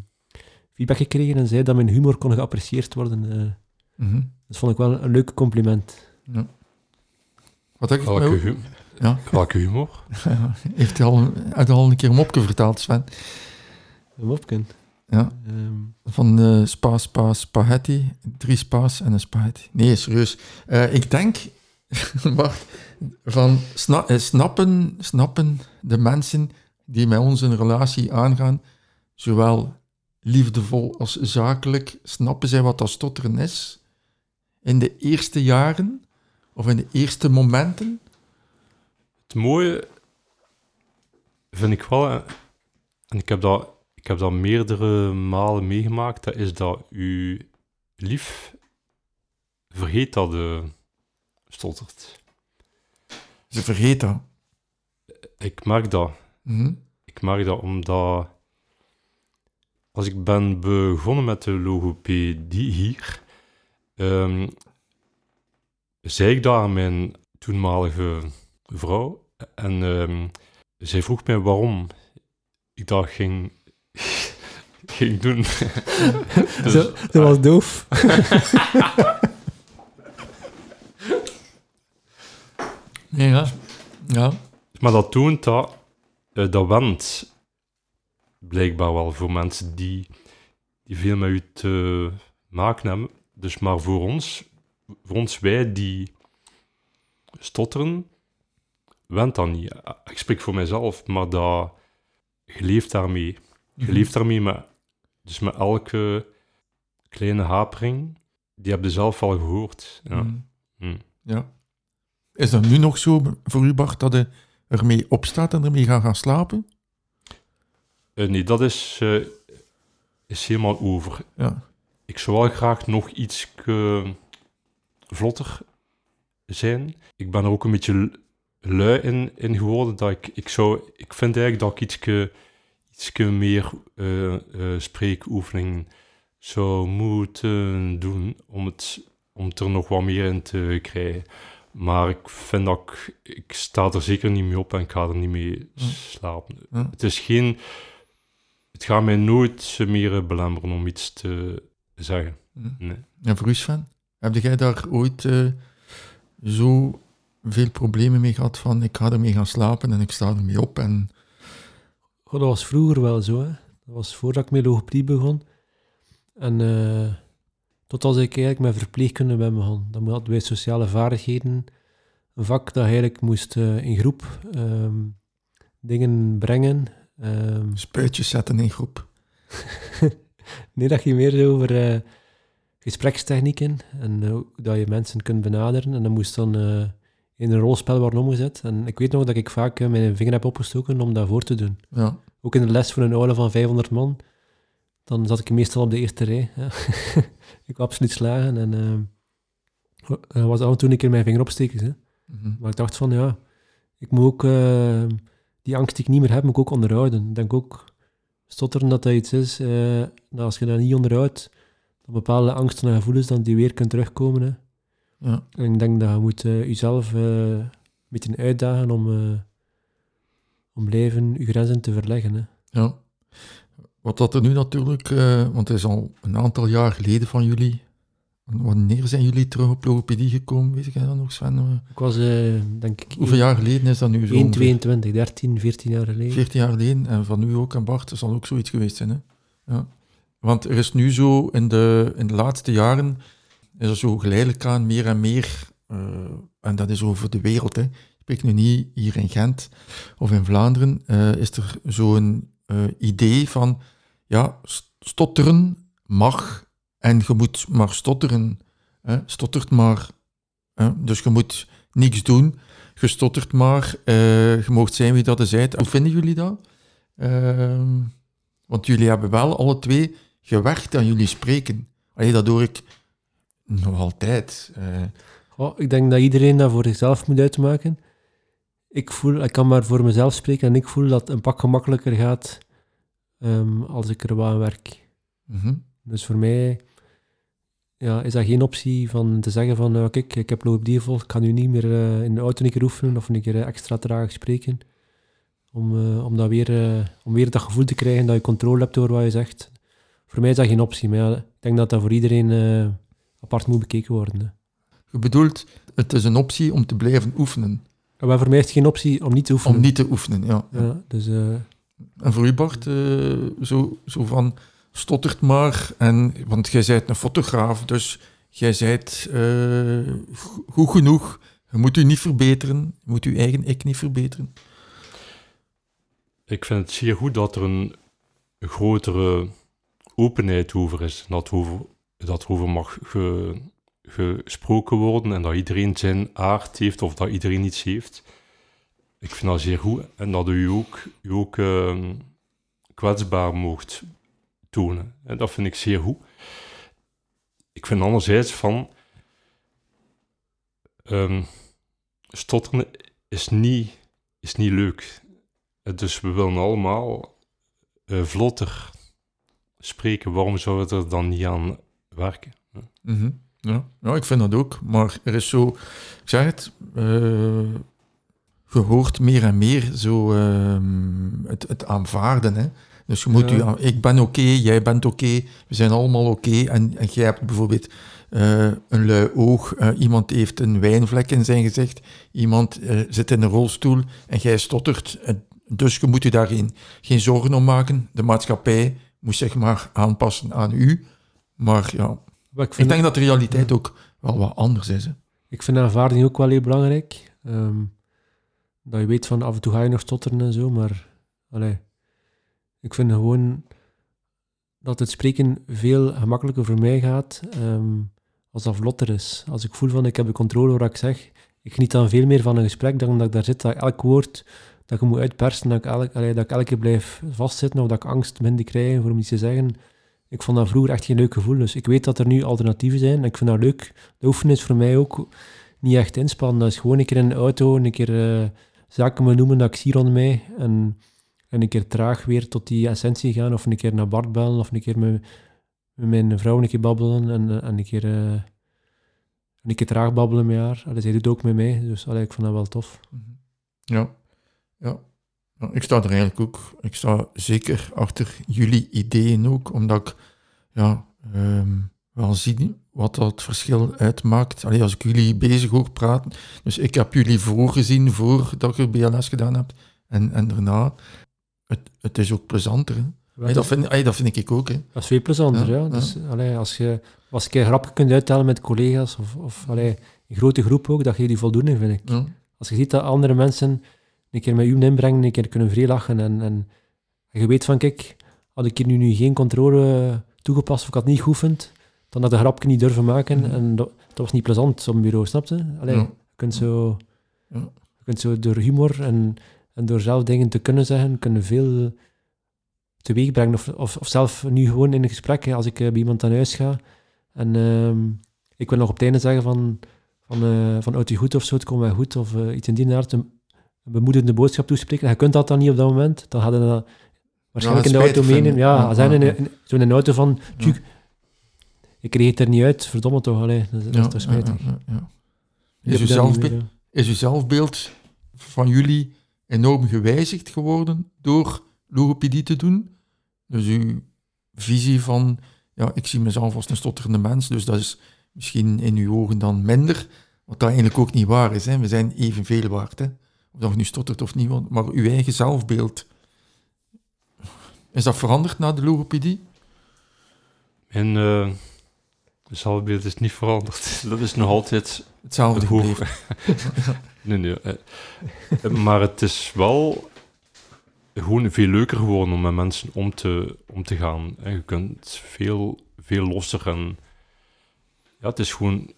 feedback gekregen en zei dat mijn humor kon geapprecieerd worden. Mhm. dat vond ik wel een leuk compliment. Ja. Wat heb ik Welke, Ja. welke humor? Heeft hij al, je al een keer een mopje verteld, Sven? Een mopje. Ja. Ehm, Van eh spa, spa, spaghetti. Drie spa's en een spaghetti. Nee, serieus. Eh, ik denk, wacht, van sna- eh, snappen, snappen de mensen die met ons een relatie aangaan, zowel liefdevol als zakelijk, snappen zij wat dat stotteren is? In de eerste jaren of in de eerste momenten? Het mooie vind ik wel, eh, en ik heb dat, ik heb dat meerdere malen meegemaakt, dat is dat uw lief vergeet dat de stottert. Ze vergeten dat. Ik merk dat. Mhm. Ik merk dat omdat als ik ben begonnen met de logopedie hier, ehm, zei ik daar aan mijn toenmalige vrouw en ehm, zij vroeg mij waarom ik dat ging, ging doen. Dus- was doof. Ja. ja. Maar dat toont dat, eh, dat wendt blijkbaar wel voor mensen die, die veel met u te maken hebben. Dus maar voor ons voor ons wij die stotteren, went dat niet. Ik spreek voor mezelf, maar dat, je leeft daarmee. Je Mhm. leeft daarmee met, dus met elke kleine hapering, die heb je zelf al gehoord. Ja. Mhm. Mm. Ja. Is dat nu nog zo voor u, Bart, dat je ermee opstaat en ermee gaat gaan slapen? Eh, nee, dat is, eh, is helemaal over. Ja. Ik zou wel graag nog iets vlotter zijn. Ik ben er ook een beetje lui in, in geworden. Dat ik, ik, zou, ik vind eigenlijk dat ik ietske, ietske meer eh, eh, spreekoefeningen zou moeten doen om, het, om het er nog wat meer in te krijgen. Maar ik vind dat ik, ik sta er zeker niet mee op en ik ga er niet mee Hm. slapen. Hm. Het is geen... Het gaat mij nooit meer belemmeren om iets te zeggen. Mhm. Nee. En voor u, Sven? Heb jij daar ooit eh, zo veel problemen mee gehad van ik ga ermee gaan slapen en ik sta ermee op en... Goh, dat was vroeger wel zo. Hè. Dat was voordat ik met logopedie begon. En eh, tot als ik eigenlijk met verpleegkunde ben begonnen. Dan hadden wij sociale vaardigheden. Een vak dat eigenlijk moest eh, in groep ehm, dingen brengen. Ehm, Spuitjes zetten in groep. nee, dat ging meer over gesprekstechnieken en eh, hoe dat je mensen kunt benaderen. En dat moest dan eh, in een rolspel worden omgezet. En ik weet nog dat ik vaak eh, mijn vinger heb opgestoken om dat voor te doen. Ja. Ook in de les voor een aula van 500 man, dan zat ik meestal op de eerste rij. Ja. ik wou absoluut slagen en eh, er was af en toe een keer mijn vinger opsteken. Hè. Mhm. Maar ik dacht van, ja, ik moet ook eh, die angst die ik niet meer heb, moet ik ook onderhouden. Ik denk ook, stotteren dat dat iets is, eh, dat als je dat niet onderhoudt, dat bepaalde angsten en gevoelens dan die weer kunnen terugkomen. Hè. Ja. En ik denk dat je moet eh, jezelf eh, een beetje uitdagen om, eh, om blijven je grenzen te verleggen. Hè. ja. Wat dat er nu natuurlijk, want het is al een aantal jaar geleden van jullie. Wanneer zijn jullie terug op logopedie gekomen? Weet jij dat nog, Sven? Ik was, denk ik, Hoeveel jaar geleden is dat nu zo? 1, ongeveer? 22, 13, 14 jaar geleden. 14 jaar geleden. En van u ook en Bart, er zal ook zoiets geweest zijn. Hè? Ja. Want er is nu zo, in de, in de laatste jaren, is er zo geleidelijk aan meer en meer, eh, en dat is over de wereld, hè. ik spreek nu niet hier in Gent of in Vlaanderen, eh, is er zo'n eh idee van, ja, st- stotteren mag en je moet maar stotteren. Hè. Stottert maar. Hè. Dus je moet niks doen. Je stottert maar. je moogt zijn wie dat is. Hoe vinden jullie dat? Ehm, want jullie hebben wel alle twee gewerkt aan jullie spreken. Allee, dat hoor ik nog altijd. Eh, Oh, ik denk dat iedereen dat voor zichzelf moet uitmaken. Ik, voel, ik kan maar voor mezelf spreken en ik voel dat het een pak gemakkelijker gaat ehm, als ik er wat aan werk. mhm. Dus voor mij ja, is dat geen optie van te zeggen van nou, kijk, ik heb logopedie gevolgd, ik kan nu niet meer eh, in de auto een keer oefenen of een keer eh, extra traag spreken. Om, om, dat weer, om weer dat gevoel te krijgen dat je controle hebt over wat je zegt. Voor mij is dat geen optie, maar ja, ik denk dat dat voor iedereen eh, apart moet bekeken worden. Hè. Je bedoelt, het is een optie om te blijven oefenen. Maar voor mij is het geen optie om niet te oefenen. Om niet te oefenen, ja. Ja, dus eh, En voor u, Bart, eh, zo, zo van, stottert maar. En, want jij bent een fotograaf, dus jij bent eh, go- goed genoeg. Je moet u niet verbeteren. Je moet uw eigen ik niet verbeteren. Ik vind het zeer goed dat er een grotere openheid over is. Dat over, dat over mag ge- gesproken worden en dat iedereen zijn aard heeft of dat iedereen iets heeft. Ik vind dat zeer goed en dat u ook, u ook ehm, kwetsbaar mocht tonen. En dat vind ik zeer goed. Ik vind anderzijds van ehm, stotteren is niet, is niet leuk. Dus we willen allemaal eh, vlotter spreken. Waarom zouden we er dan niet aan werken? Mhm. ja. ja, ik vind dat ook. Maar er is zo, ik zeg het, eh, je hoort meer en meer zo ehm, het, het aanvaarden. Hè? Dus je moet Ja. u aan, ik ben oké, jij bent oké, we zijn allemaal oké. En, en jij hebt bijvoorbeeld eh, een lui oog, eh, iemand heeft een wijnvlek in zijn gezicht, iemand zit in een rolstoel en jij stottert. Dus je moet je daar geen, geen zorgen om maken. De maatschappij moet zich maar aanpassen aan u. Maar ja, maar ik denk dat de realiteit ook wel wat anders is. Hè. Ik vind aanvaarding ook wel heel belangrijk. Ehm, dat je weet van af en toe ga je nog stotteren en zo, maar allee, ik vind gewoon dat het spreken veel gemakkelijker voor mij gaat ehm, als dat vlotter is. Als ik voel van ik heb de controle over wat ik zeg, ik geniet dan veel meer van een gesprek dan dat ik daar zit, dat elk woord dat ik moet uitpersen, dat ik, elk, allee, dat ik elke keer blijf vastzitten of dat ik angst minder krijg voor om iets te zeggen. Ik vond dat vroeger echt geen leuk gevoel. Dus ik weet dat er nu alternatieven zijn en ik vind dat leuk. De oefenen is voor mij ook niet echt inspannen. Dat is gewoon een keer in de auto, een keer uh, zaken me noemen dat ik zie rond mij en, en een keer traag weer tot die essentie gaan of een keer naar Bart bellen of een keer met, mijn vrouw een keer babbelen en, en een keer... Uh, een keer traag babbelen met haar. Allee, zij doet ook met mij, dus ik vond dat wel tof. Ja, ja. Ik sta er eigenlijk ook, ik sta zeker achter jullie ideeën ook, omdat ik ja, um, wel zie wat dat verschil uitmaakt. Allee, als ik jullie bezig hoor praten, dus ik heb jullie voorgezien voordat je BLS gedaan hebt en, en daarna. Het, het is ook plezanter. Dat, vind, dat vind ik ook. Hè. Dat is veel plezanter, ja. Dus, Allee, als je als je een grapje kunt uittellen met collega's of, of allee, een grote groep ook, dat je die voldoening, vind ik. Als je ziet dat andere mensen een keer met u inbrengen, een keer kunnen vrij lachen en, en, je weet van, kijk, had ik hier nu, nu geen controle toegepast of ik had niet geoefend, dan had de grapje niet durven maken mm. en dat, dat, was niet plezant op een bureau, snapte? Allee, Je kunt zo, je kunt zo door humor en, en door zelf dingen te kunnen zeggen, kunnen veel teweeg brengen. Of, of, of zelf nu gewoon in een gesprek, als ik eh, bij iemand aan huis ga, en uh, ik wil nog op het einde zeggen van, van, uh, van uit je goed of zo, het komt wel goed, of uh, iets in die aard, een, bemoedigende boodschap toespreken. Je kunt dat dan niet op dat moment, dan hadden dat waarschijnlijk in de auto meenemen. Ja, zijn in, zo'n auto van, tjuk, ik kreeg het er niet uit, verdomme toch, allee, dat, is toch spijtig. Is, uw zelfbe is uw zelfbeeld van jullie enorm gewijzigd geworden door logopedie te doen? Dus uw visie van ja, ik zie mezelf als een stotterende mens, dus dat is misschien in uw ogen dan minder, wat dat eigenlijk ook niet waar is. Hè. We zijn evenveel waard, hè. Of dat je nu stottert of niet, maar uw eigen zelfbeeld, is dat veranderd na de logopedie? Mijn uh, zelfbeeld is niet veranderd. Dat is nog altijd hetzelfde gebleven. nee, nee. Uh, maar het is wel gewoon veel leuker geworden om met mensen om te, om te gaan. En je kunt veel, veel losser en ja, het is gewoon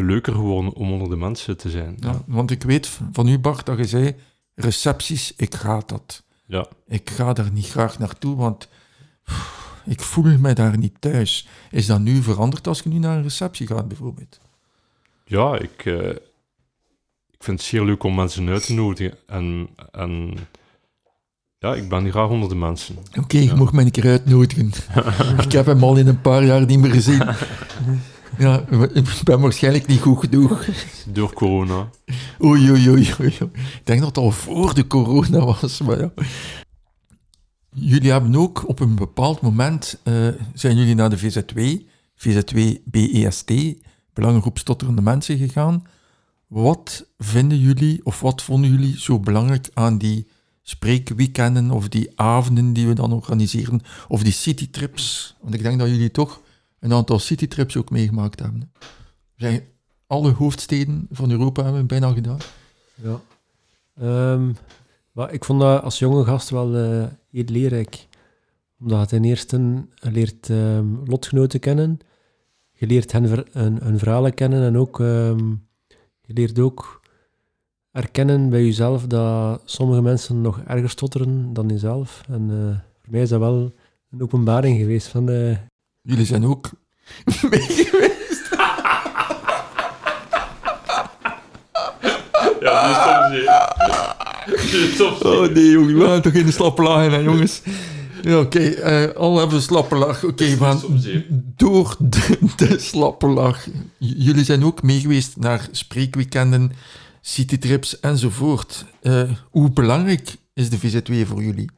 leuker geworden om onder de mensen te zijn. Ja, want ik weet van u, Bart, dat je zei, recepties, ik ga dat. Ja. Ik ga daar niet graag naartoe, want ik voel me daar niet thuis. Is dat nu veranderd als je nu naar een receptie gaat, bijvoorbeeld? Ja, ik, uh, ik vind het zeer leuk om mensen uit te nodigen en... en ja, ik ben graag onder de mensen. Oké, ik mag mij een keer uitnodigen. ik heb hem al in een paar jaar niet meer gezien. Ja, ik ben waarschijnlijk niet goed genoeg. Door corona. Oei, oei, oei, oei. Ik denk dat het al voor de corona was, maar ja. Jullie hebben ook op een bepaald moment, uh, zijn jullie naar de VZ2, VZ2 BEST, Belangengroep Stotterende Mensen gegaan. Wat vinden jullie, of wat vonden jullie zo belangrijk aan die spreekweekenden of die avonden die we dan organiseren, of die citytrips. Want ik denk dat jullie toch een aantal citytrips ook meegemaakt hebben. Zijn alle hoofdsteden van Europa hebben we bijna gedaan. Ja. Um, maar ik vond dat als jonge gast wel uh, heel leerrijk. Omdat ten eerste leert um, lotgenoten kennen, je leert hen ver, hun, verhalen kennen en ook um, je leert ook erkennen bij jezelf dat sommige mensen nog erger stotteren dan jezelf. En uh, voor mij is dat wel een openbaring geweest. Van, uh... Jullie zijn ook mee geweest. ja, nu stop ze. Oh nee, jongen, we gaan toch in de slappe lagen, jongens. Ja, oké. Okay. Uh, al hebben we slappe lach. Oké, okay, maar door de, de slappe lach. Jullie zijn ook meegeweest naar spreekweekenden citytrips enzovoort. Uh, hoe belangrijk is de VZ2 voor jullie?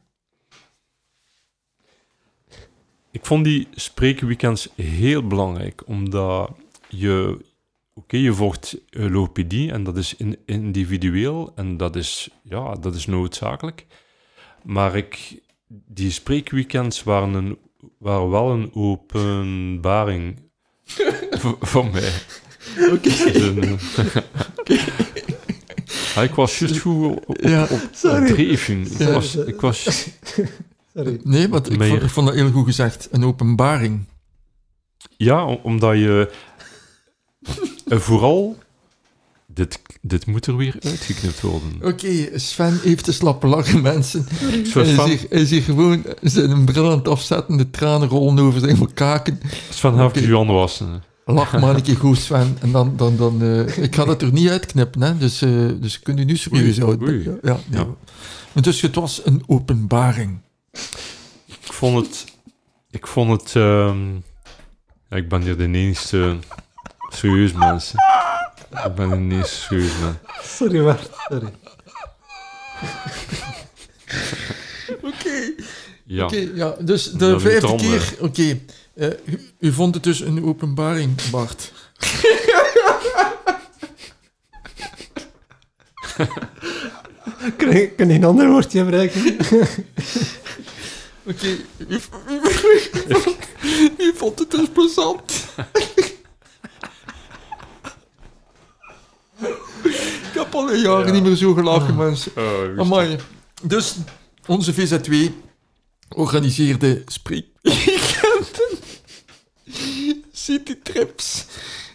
Ik vond die spreekweekends heel belangrijk, omdat je, oké, je volgt logopedie en dat is in, individueel en dat is, ja, dat is noodzakelijk. Maar ik, die spreekweekends waren, een, waren wel een openbaring voor mij. Oké. Dus, eh, ja, ik was juist goed op, op, Ja, op, op sorry. dreven. Ik was, ik was, Sorry. Nee, want ik vond, ik vond dat heel goed gezegd. Een openbaring. ja, om- omdat je vooral... Dit, dit moet er weer uitgeknipt worden. Oké, Sven heeft de slappe lachen, mensen. Zo Hij is, Sven, hier, hij is hier gewoon zijn bril aan het afzetten, de tranen rollen over zijn kaken. Sven heeft Oké. je handen wassen. Lach maar een keer goed, Sven. En dan, dan, dan, eh, ik ga dat er niet uitknippen, hè. Dus, eh dus kun je nu serieus houden. Ja, ja, nee. Ja. Maar Dus het was een openbaring. Ik vond het... Ik vond het... ehm, ja, ik ben hier de enigste serieus mensen. Ik ben de enigste serieus man. Sorry, maar. Sorry. Oké. Ja. Oké, ja. Dus de Dat vijfde keer... Oké. eh, u, u vond het dus een openbaring, Bart. Kan ik, kan ik een ander woordje gebruiken? Oké. U, u vond het dus plezant. Ik heb al een niet meer zo gelachen, mensen. Oh, Amai. Dus onze VZ2 organiseerde spreekweekenden, citytrips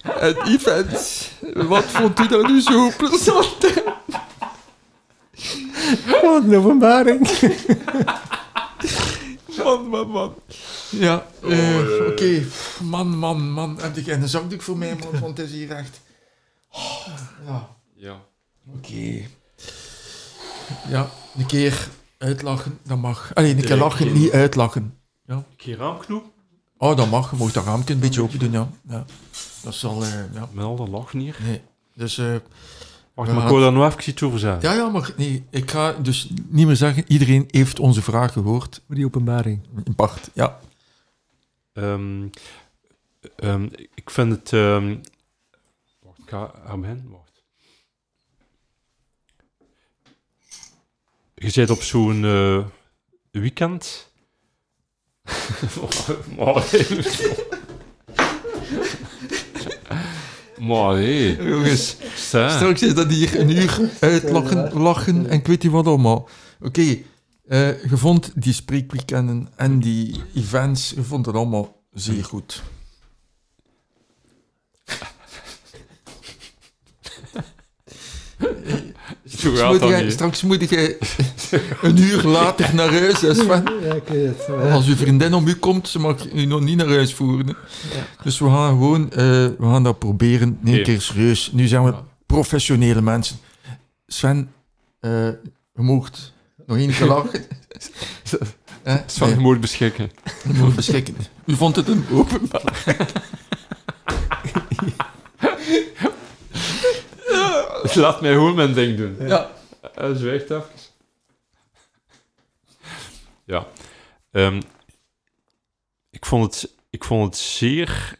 en events. Wat vond u daar nu zo plezant? Wat een openbaring. Man, man, man. Ja, eh, oké. Man, man, man. Heb jij een zakdoek voor mij, man? Want het is hier echt... Oh, ja, Ja. oké. Ja, een keer uitlachen, dat mag. Allee, een keer lachen, niet uitlachen. Een keer raamknoep. Oh, dat mag. Je mag dat raampje een beetje open doen, ja. ja. Dat zal, eh, ja. Met al dat lachen hier. Nee. Dus, eh, Wacht, maar ik wil daar nog even iets over zeggen. ja, ja, maar nee, ik ga dus niet meer zeggen, iedereen heeft onze vraag gehoord. Voor die openbaring. Bart, ja. Ehm, ehm, ik vind het... ehm, wacht, ik ga aan. Wacht. Je zit op zo'n eh, weekend. maar maar hé. Jongens, straks is dat hier een uur uitlachen, lachen en ik weet niet wat allemaal. Oké, eh, je vond die spreekweekenden en die events, je vond het allemaal zeer goed. Straks moet, jij, niet. straks moet jij een uur later naar huis, maar- Als uw vriendin om u komt, ze mag u nog niet naar huis voeren. Ja. Dus we gaan gewoon, eh, we gaan dat proberen. Nee, een keer serieus. Nu zijn we professionele mensen. Sven, eh je moogt nog één keer lachen. Eh, Sven, je moet beschikken. je mag beschikken. U vond het een openbaar. Laat mij gewoon mijn ding doen. Ja. Hij zwijgt even. Ja. Ehm, ik, vond het, ik vond het zeer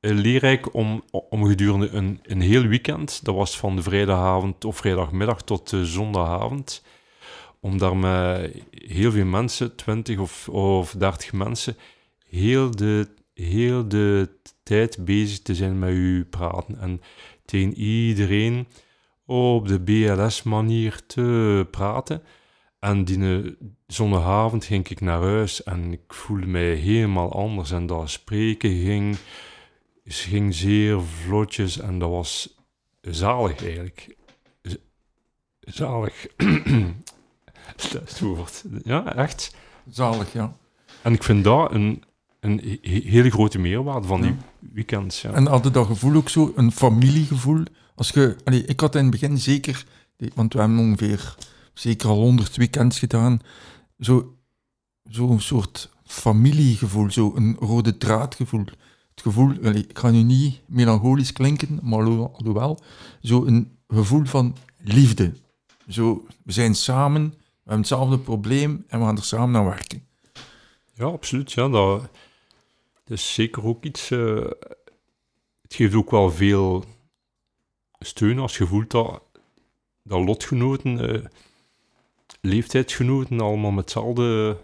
eh, leerrijk om, om gedurende een, een heel weekend, dat was van de vrijdagavond of vrijdagmiddag tot de zondagavond, om daar met heel veel mensen, 20 of, of 30 mensen, heel de, heel de tijd bezig te zijn met u praten. En tegen iedereen op de BLS-manier te praten. En die eh, zondagavond ging ik naar huis en ik voelde mij helemaal anders. En dat spreken ging, ging zeer vlotjes en dat was zalig eigenlijk. Z- Zalig. Dat is het woord. Ja, echt. Zalig, ja. En ik vind dat een, een he- hele grote meerwaarde van die Ja. Weekends. Ja. En hadden dat gevoel ook zo, een familiegevoel? Als je, allee, ik had in het begin zeker, want we hebben ongeveer zeker al honderd weekends gedaan, zo- zo'n soort familiegevoel, zo een rode draadgevoel. Het gevoel, allee, ik ga nu niet melancholisch klinken, maar alho- alhoewel, zo een gevoel van liefde. Zo, we zijn samen, we hebben hetzelfde probleem en we gaan er samen naar werken. Ja, absoluut. Ja, dat, is zeker ook iets. eh, het geeft ook wel veel steun als je voelt dat, dat lotgenoten, eh, leeftijdsgenoten, allemaal met hetzelfde,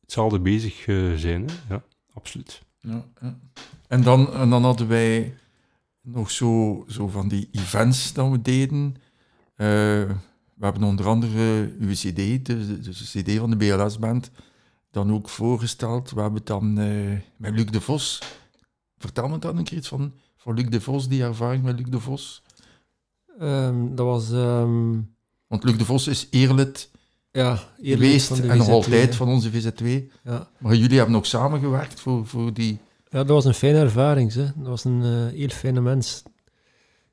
hetzelfde bezig eh, zijn. Hè? Ja, absoluut. Ja. En, dan, en dan hadden wij nog zo, zo van die events dat we deden. We hebben onder andere uw CD, de, de, de CD van de BLS-band, dan ook voorgesteld. We hebben het dan eh, met Luc de Vos. Vertel me dan een keer iets van, van Luc de Vos, die ervaring met Luc de Vos. Ehm, dat was... ehm, Want Luc de Vos is eerlid ja, eerlijk geweest en nog VZ2, altijd van onze VZ2. Ja. Maar jullie hebben ook samengewerkt voor, voor die... ja, dat was een fijne ervaring. Hè. Dat was een eh, heel fijne mens.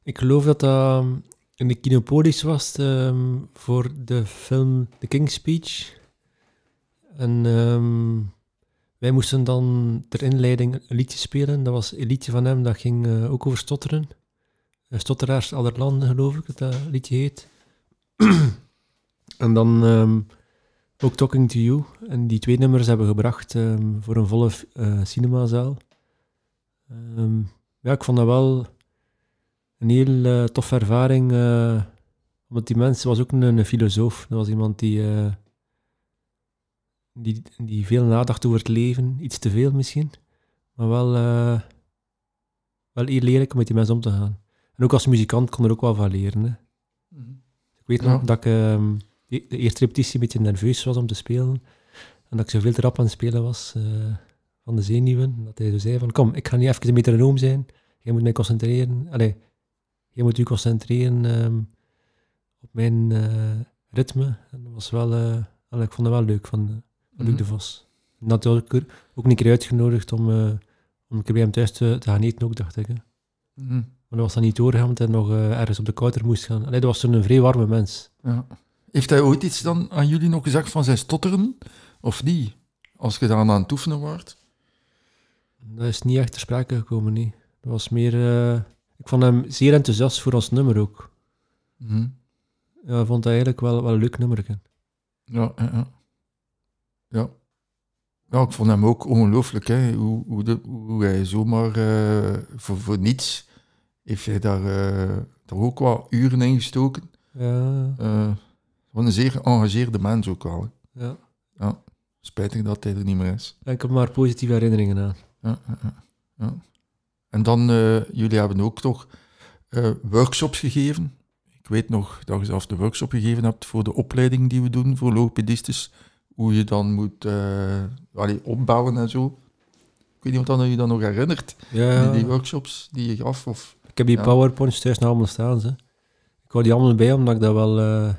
Ik geloof dat dat ehm, in de Kinopolis was voor de film The King's Speech. En ehm, wij moesten dan ter inleiding een liedje spelen. Dat was een liedje van hem, dat ging eh, ook over stotteren. Eh, Stotteraars aller landen, geloof ik, dat liedje heet. en dan ehm, ook Talking to You. En die twee nummers hebben we gebracht ehm, voor een volle eh, cinemazaal. Ja, ik vond dat wel een heel eh, toffe ervaring. omdat die mens was ook een, een filosoof. Dat was iemand die, die, die veel nadacht over het leven. Iets te veel misschien. Maar wel, eh, wel heel lelijk om met die mensen om te gaan. En ook als muzikant kon er ook wel van leren. Hè. Ik weet Ja. nog dat ik ehm, de, de eerste repetitie een beetje nerveus was om te spelen. En dat ik zoveel te rap aan het spelen was eh, van de zenuwen. Dat hij zo zei van, kom, ik ga niet even een metronoom zijn. Jij moet mij concentreren. Allee, jij moet u concentreren ehm, op mijn eh, ritme. En dat was wel, eh, allee, ik vond het wel leuk van, van Luc Mhm. de Vos. Dat had ik er ook een keer uitgenodigd om, eh, om een keer bij hem thuis te, te gaan eten ook, dacht ik. Hè. Mhm. Maar dat was dan niet doorgegaan, omdat hij nog eh, ergens op de kouter moest gaan. Allee, dat was zo'n vrij warme mens. Ja. Heeft hij ooit iets dan aan jullie nog gezegd van zijn stotteren? Of niet? Als je daar aan het oefenen wordt? Dat is niet echt ter sprake gekomen, nee. Dat was meer... eh, ik vond hem zeer enthousiast voor ons nummer ook. Mhm. Ja, ik vond dat eigenlijk wel, wel een leuk nummer. Ja, ja, ja. Ja. Ja, ik vond hem ook ongelooflijk, hè. Hoe, hoe, de, hoe hij zomaar eh, voor, voor niets heeft hij daar, daar ook wat uren in gestoken. Ja, Eh wat een zeer geëngageerde mens ook wel. hè. ja. Spijtig dat hij er niet meer is. Ik heb maar positieve herinneringen aan. Ja, ja, ja, ja. En dan, jullie hebben ook toch workshops gegeven. Ik weet nog dat je zelfs de workshop gegeven hebt voor de opleiding die we doen voor logopedistes. Hoe je dan moet allee, opbouwen en zo. Ik weet niet of dat je dat nog herinnert, Ja, die, die workshops die je gaf. Of... ik heb die Ja. powerpoints thuis nog allemaal staan. Ze. Ik hou die allemaal bij, omdat ik dat wel eh,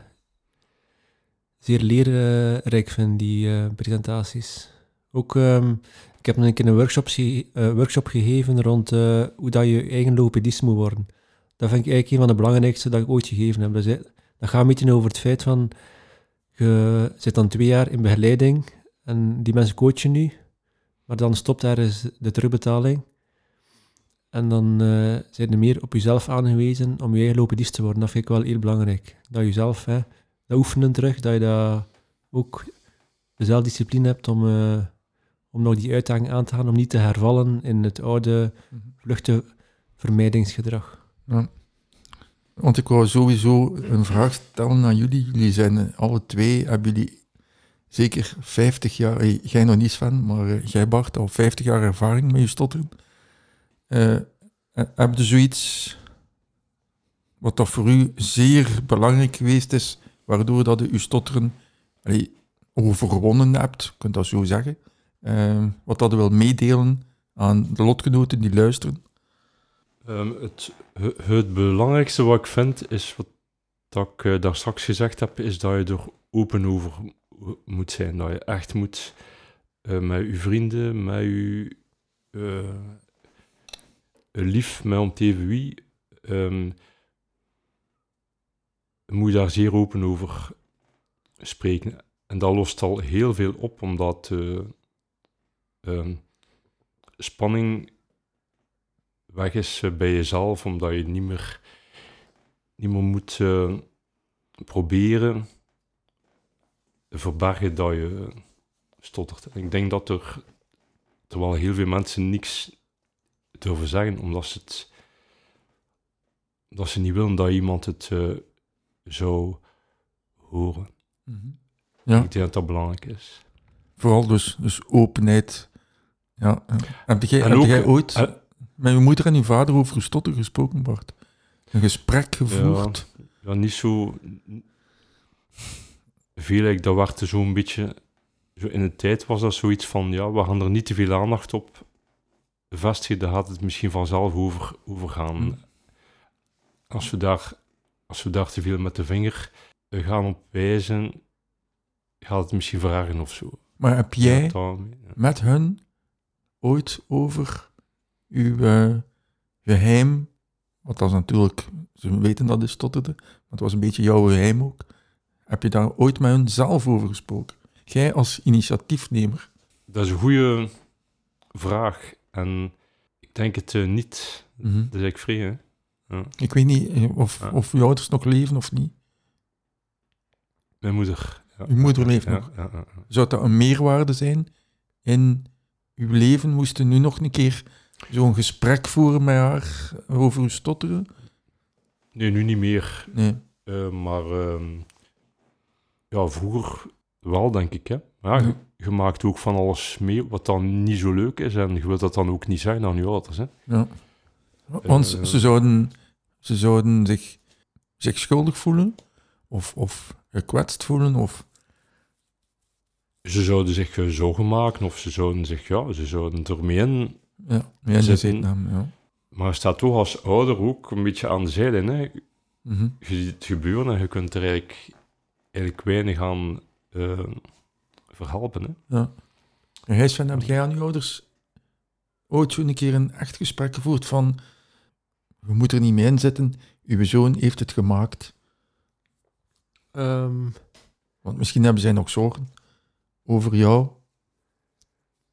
zeer leerrijk vind, die eh, presentaties. Ook, ehm, ik heb een keer een workshop, ge- workshop gegeven rond hoe dat je eigen logopedist moet worden. Dat vind ik eigenlijk een van de belangrijkste dat ik ooit gegeven heb. Dus, dat gaat een beetje over het feit van, je zit dan twee jaar in begeleiding en die mensen coachen nu, maar dan stopt ergens de terugbetaling. En dan eh zijn er meer op jezelf aangewezen om je eigen logopedist te worden. Dat vind ik wel heel belangrijk. Dat je zelf, hè, dat oefenen terug, dat je dat ook de zelfdiscipline hebt om, eh, om nog die uitdaging aan te gaan, om niet te hervallen in het oude vluchtenvermijdingsgedrag. Ja. Want ik wou sowieso een vraag stellen aan jullie. Jullie zijn eh, alle twee, hebben jullie zeker 50 jaar, eh, jij nog niet Sven, maar eh, jij Bart, al 50 jaar ervaring met je stotteren. Heb je zoiets wat dat voor u zeer belangrijk geweest is, waardoor dat je je stotteren overwonnen hebt, kunt dat zo zeggen. Wat dat wil meedelen aan de lotgenoten die luisteren. Ehm, het, he- het belangrijkste wat ik vind, is wat dat ik eh, daar straks gezegd heb, is dat je er open over mo- moet zijn. Dat je echt moet eh, met je vrienden, met je eh, lief, met om even wie, ehm, moet je daar zeer open over spreken. En dat lost al heel veel op, omdat eh, ehm, spanning weg is eh, bij jezelf, omdat je niet meer, niet meer moet eh, proberen te verbergen dat je stottert. En ik denk dat er, terwijl heel veel mensen niks durven zeggen, omdat ze het dat ze niet willen dat iemand het eh, zou horen. Ja. Ik denk dat dat belangrijk is. Vooral dus, dus openheid. Ja. en Heb jij, heb ooit... eh, met uw moeder en uw vader over uw stotter gesproken, Bart? Een gesprek gevoerd? Ja, niet zo... Veel, ik, dat werd zo'n beetje... Zo in de tijd was dat zoiets van, ja, we gaan er niet te veel aandacht op vestigen, dan gaat het misschien vanzelf over, overgaan. Hm. Als, we daar, als we daar te veel met de vinger gaan op wijzen, gaat het misschien verergeren of zo. Maar heb jij ja. met hun ooit over uw eh, geheim, wat dat is natuurlijk, ze weten dat is stotterde, maar het was een beetje jouw geheim ook. Heb je daar ooit met hun zelf over gesproken? Jij als initiatiefnemer. Dat is een goede vraag. En ik denk het eh, niet. Mhm. Dat is eigenlijk vrij, hè? Ik weet niet eh, of, Ja. of uw ouders nog leven of niet. Mijn moeder. Ja. Uw moeder leeft Ja, nog. ja, ja, ja. Zou dat een meerwaarde zijn in uw leven? Moest u nu nog een keer zo'n gesprek voeren met haar over uw stotteren? Nee, nu niet meer. Nee. Eh, maar ehm, ja, vroeger wel, denk ik. Hè? Ja, je maakt ook van alles mee wat dan niet zo leuk is. En je wilt dat dan ook niet zijn aan je ouders. Hè? Ja. Want Eh. ze, zouden, ze zouden zich, zich schuldig voelen of, of gekwetst voelen. Of, Ze zouden zich eh, zorgen maken of ze zouden zich, ja, ze zouden ermee in. Ja, ja, in de Zitten. zeetnaam, ja. Maar je staat toch als ouder ook een beetje aan de zijlijn. Hè? Mhm. Je ziet het gebeuren en je kunt er eigenlijk, eigenlijk weinig aan eh, verhelpen. Hè? ja. En jij, Sven, heb jij aan je ouders ooit zo'n keer een echt gesprek gevoerd van we moeten er niet mee in zitten, uw zoon heeft het gemaakt. Ehm, Want misschien hebben zij nog zorgen over jou.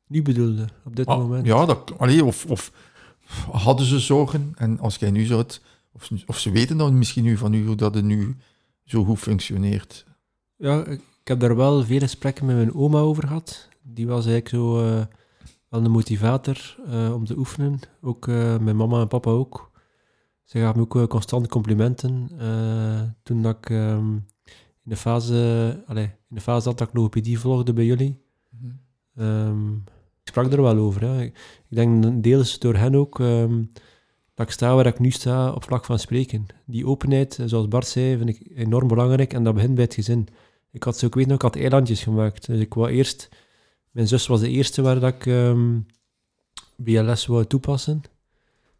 Nu bedoelde, op dit Ah, moment. Ja, dat, allee, of, of hadden ze zorgen en als jij nu zou het, of, ze- of ze weten dan misschien nu van u hoe dat het nu zo goed functioneert. Ja, ik heb daar wel veel gesprekken met mijn oma over gehad. Die was eigenlijk zo eh, wel een motivator eh, om te oefenen. Ook eh, mijn mama en papa ook. Ze gaven me ook constant complimenten. toen dat ik ehm, in, de fase, allee, in de fase dat ik logopedie volgde bij jullie. Ehm, ik sprak er wel over. Hè. Ik, ik denk deels door hen ook ehm, dat ik sta waar ik nu sta op vlak van spreken. Die openheid, zoals Bart zei, vind ik enorm belangrijk en dat begint bij het gezin. Ik had zo, ik weet nog, ik had eilandjes gemaakt. Dus ik wou eerst, mijn zus was de eerste waar dat ik ehm, BLS wou toepassen.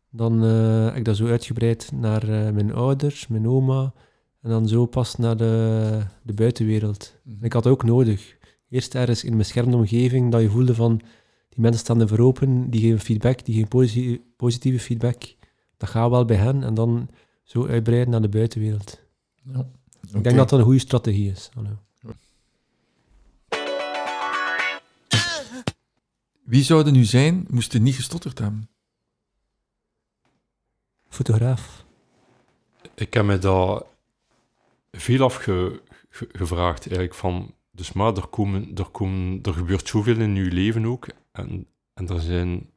Dan eh, heb ik dat zo uitgebreid naar eh, mijn ouders, mijn oma en dan zo pas naar de, de buitenwereld. En ik had dat ook nodig. Eerst ergens in een beschermde omgeving, dat je voelde van, die mensen staan er voor open, die geven feedback, die geven posi- positieve feedback. Dat gaat wel bij hen en dan zo uitbreiden naar de buitenwereld. Ja. Ik denk dat dat een goede strategie is. Hallo. Wie zou er nu zijn, moest er niet gestotterd hebben? Fotograaf. Ik heb me daar veel afgevraagd eigenlijk van, dus maar er, komen, er, komen, er gebeurt zoveel in uw leven ook en, en er, zijn,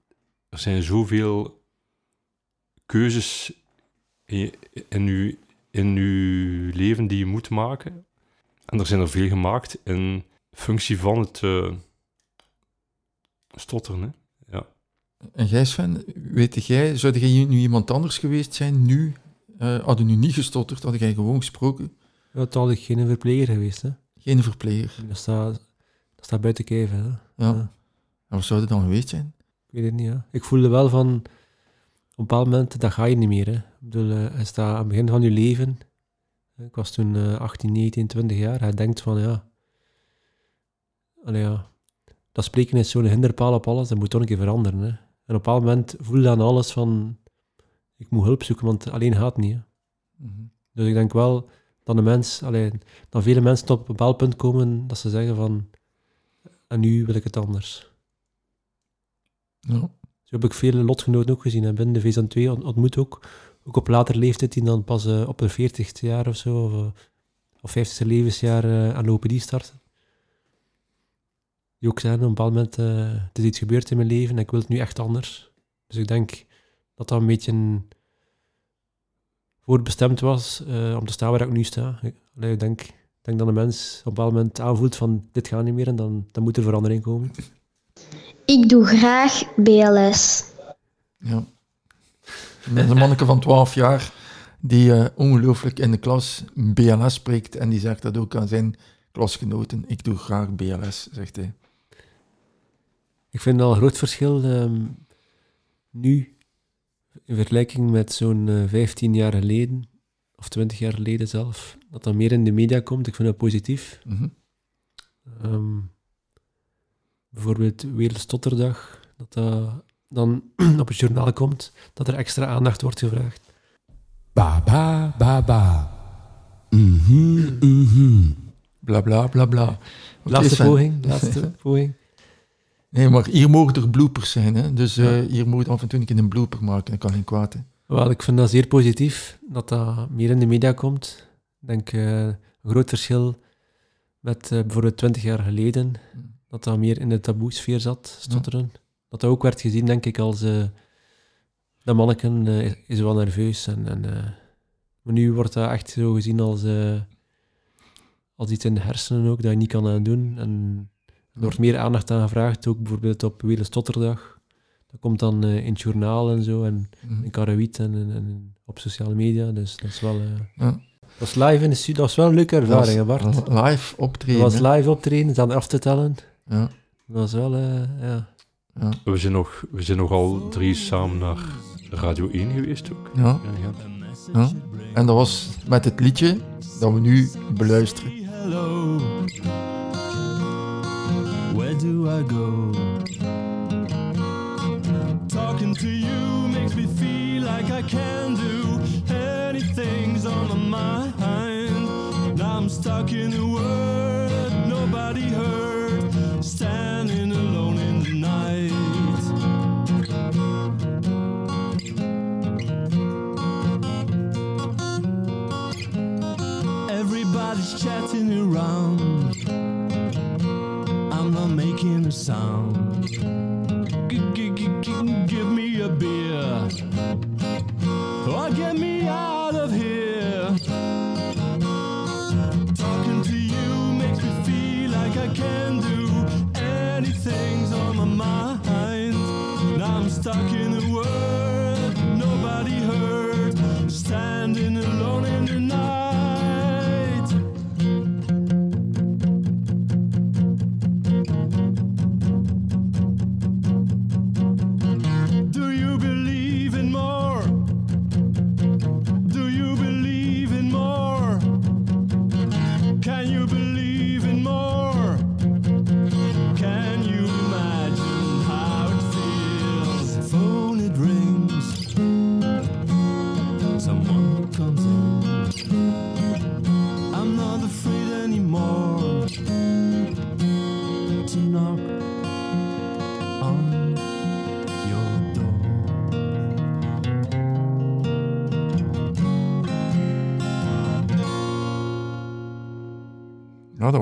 er zijn zoveel keuzes in, in, uw, in uw leven die je moet maken en er zijn er veel gemaakt in functie van het eh, stotteren. Hè? Ja. En jij Sven, weet jij, zou jij nu iemand anders geweest zijn, nu, eh hadden nu niet gestotterd, hadden jij gewoon gesproken, Ja, had ik geen verpleger geweest. Hè. geen verpleger. Dat, staat, dat staat buiten kijven. Hè. Ja. Ja. Wat zou het dan geweest zijn? Ik weet het niet. Ja. Ik voelde wel van, op een bepaald moment, dat ga je niet meer. Hè. Ik bedoel, eh, aan het begin van je leven. Ik was toen eh 18, 19, 20 jaar. Hij denkt van, ja... Allee, ja. Dat spreken is zo'n hinderpaal op alles. Dat moet toch een keer veranderen. Hè. En op een bepaald moment voel je aan alles van... Ik moet hulp zoeken, want alleen gaat niet. Hè. Mhm. Dus ik denk wel dat de mens, dat vele mensen tot op een bepaald punt komen dat ze zeggen van, en nu wil ik het anders. Ja. Zo heb ik vele lotgenoten ook gezien. En binnen de VSN 2 ont- ontmoet ook, ook op later leeftijd, die dan pas eh, op hun 40ste jaar of zo, of, eh, of 50ste levensjaar eh, aan lopedie starten. Die ook zeggen, op een bepaald moment, het is iets gebeurd in mijn leven en ik wil het nu echt anders. Dus ik denk dat dat een beetje voorbestemd was om te staan waar ik nu sta. Ik, ik denk, denk dat een mens op een bepaald moment aanvoelt van dit gaat niet meer en dan, dan moet er verandering komen. Ik doe graag BLS. ja. Dat is een manneke van 12 jaar die eh, ongelooflijk in de klas BLS spreekt en die zegt dat ook aan zijn klasgenoten. Ik doe graag BLS, zegt hij. Ik vind al een groot verschil ehm, nu, in vergelijking met zo'n eh, 15 jaar geleden, of 20 jaar geleden zelf, dat dat meer in de media komt. Ik vind dat positief. Mhm. Ehm, bijvoorbeeld Wereldstotterdag, dat dat dan op het journaal komt, dat er extra aandacht wordt gevraagd. Ba ba ba ba. Mhm, mhm. Bla bla bla bla. Laatste poging, laatste poging. Nee, maar hier mogen er bloopers zijn, hè? dus eh, hier moet je af en toe een keer een blooper maken, dat kan geen kwaad. Hè? Wel, ik vind dat zeer positief, dat dat meer in de media komt. Ik denk eh, een groot verschil met eh, bijvoorbeeld 20 jaar geleden, dat dat meer in de taboe-sfeer zat, stotteren. Dat dat ook werd gezien, denk ik, als eh dat manneken eh, is wel nerveus. En, en, eh, maar nu wordt dat echt zo gezien als, als iets in de hersenen ook, dat je niet kan aan doen. En er wordt meer aandacht aan gevraagd, ook bijvoorbeeld op Wereldstotterdag. Dat komt dan in het journaal en zo, en Mhm. in Karawiet en, en, en op sociale media. Dus dat is wel... Ja. Dat was live in de studio. Dat was wel een leuke ervaring, hè, Bart. Dat was Live Dat optreden. was hè? live optreden, dan af te tellen. Ja, Dat was wel, eh, ja. ja, We zijn, nog, we zijn nog al drie samen naar Radio 1 geweest ook. ja, ja. En dat was met het liedje dat we nu beluisteren. Hello. Where do I go? Talking to you makes me feel like I can do anything's on my mind. Now I'm stuck in a world nobody heard, standing alone in the night. Everybody's chatting around. I'm not making a sound.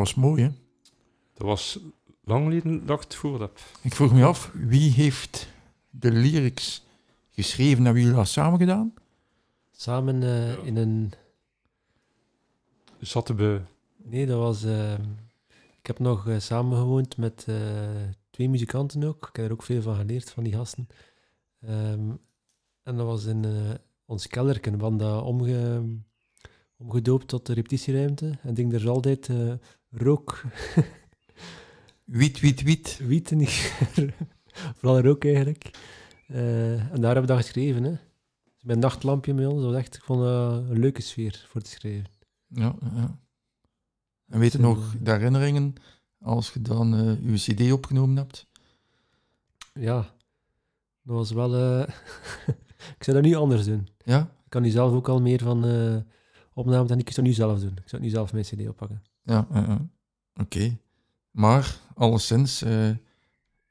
Was mooi, hè? Dat was lang geleden dat ik het voor heb. Ik vroeg me af, wie heeft de lyrics geschreven? Hebben jullie dat samen gedaan? Samen eh, in een... Zaten we... Nee, dat was... eh, ik heb nog eh, samengewoond met eh, twee muzikanten ook. Ik heb er ook veel van geleerd, van die gasten. Ehm, en dat was in ons kelderken. We hadden dat omge, omgedoopt tot de repetitieruimte. En ik denk, er is altijd eh, rook, Wiet, wiet, wiet. wiet Vooral rook eigenlijk. Eh, en daar hebben we dat geschreven. Hè. Dus Met een nachtlampje bij ons. Dat was echt, ik vond dat een leuke sfeer voor te schrijven. Ja, ja. En weet je nog de herinneringen als je dan je cd opgenomen hebt? Ja, dat was wel... eh, ik zou dat nu anders doen. Ja? Ik kan nu zelf ook al meer van opnames en ik zou nu zelf doen. Ik zou nu zelf mijn cd oppakken. Ja, oké. Maar, alleszins, eh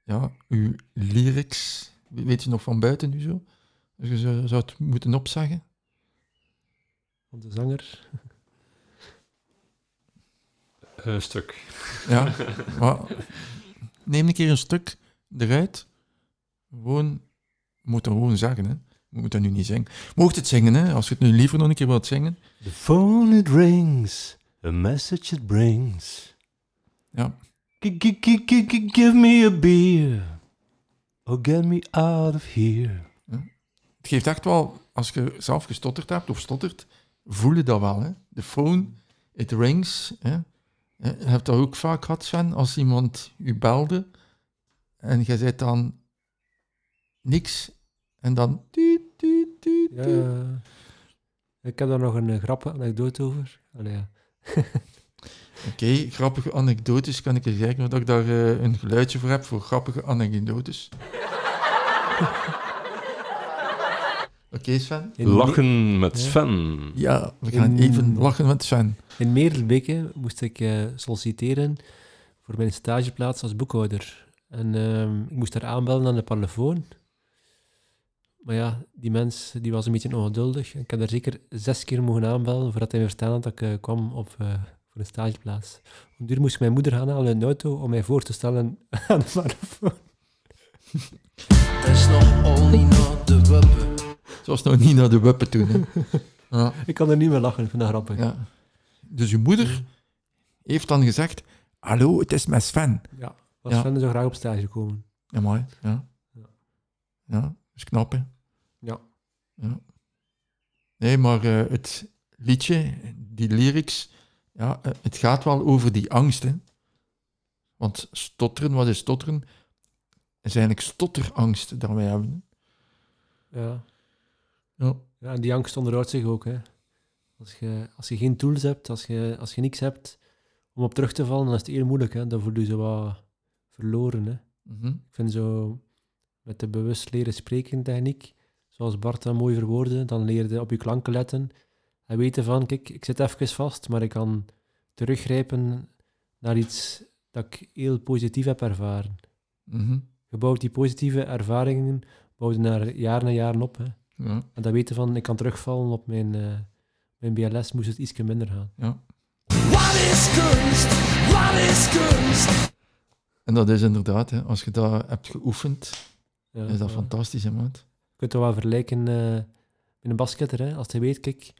ja, uw lyrics, weet je nog van buiten nu zo? Dus je zou, zou het moeten opzeggen? Van de zanger. Een stuk. Ja, maar neem een keer een stuk eruit. Gewoon, je moet dat gewoon zeggen, hè. Je moet dat nu niet zingen. Mocht het zingen, hè, als je het nu liever nog een keer wilt zingen. The phone it rings, a message it brings. Ja, give me a beer, or get me out of here. het geeft echt wel, als je zelf gestotterd hebt of stottert, voel je dat wel. Hè? De phone, it rings. Hè? Je hebt dat ook vaak gehad, Sven, als iemand u belde en je zei dan niks en dan... tuut, tuut, tuut, Ja, tuut. ja. ik heb daar nog een grappige anekdote over. Allee, ja. Oké, grappige anekdotes. Kan ik je zeggen dat ik daar eh, een geluidje voor heb voor grappige anekdotes? Oké, Sven? In Lachen met. Sven. Ja, we gaan In- even lachen met Sven. In Meerdelbeke moest ik eh, solliciteren voor mijn stageplaats als boekhouder. En ehm, ik moest daar aanbellen aan de telefoon. Maar ja, die mens die was een beetje ongeduldig. Ik heb daar zeker zes keer mogen aanbellen voordat hij verstaan had dat ik eh, kwam op, eh, voor een stageplaats. Op duur moest ik mijn moeder gaan halen in de auto om mij voor te stellen aan de telefoon. Het is nog al niet naar de wuppen. Zoals nou niet naar de wuppen toen. Hè. Ja, Ik kan er niet meer lachen, ik vind dat grappig. ja. Dus uw moeder heeft dan gezegd, hallo, het is met Sven. Ja. Was Ja. Sven zou graag op stage komen. Ja, mooi. Ja. Ja. Ja, dat is knap, hè. Ja. Nee, maar eh, het liedje, die lyrics, ja, eh, het gaat wel over die angst, hè. Want stotteren, wat is stotteren? is eigenlijk stotterangst dat wij hebben. Ja. Ja. Ja, en die angst onderhoudt zich ook. Hè. Als, je, als je geen tools hebt, als je, als je niks hebt om op terug te vallen, dan is het heel moeilijk. Hè. Dan voel je je wat verloren. Hè. Mhm. Ik vind zo met de bewust leren spreken techniek, zoals Bart dat mooi verwoordde, dan leer je op je klanken letten en weten van, kijk, ik zit even vast, maar ik kan teruggrijpen naar iets dat ik heel positief heb ervaren. Mhm. Je bouwt die positieve ervaringen bouw je naar jaren en jaren op. Hè. Ja, En dat weten van, ik kan terugvallen op mijn, eh, mijn BLS, moest het iets minder gaan. ja. Wat is kunst? Wat is kunst? En dat is inderdaad, hè, als je dat hebt geoefend, Ja, is dat ja. fantastisch, hè, maat. Je kunt het wel vergelijken eh, met een basketter. Hè? Als je weet, kijk,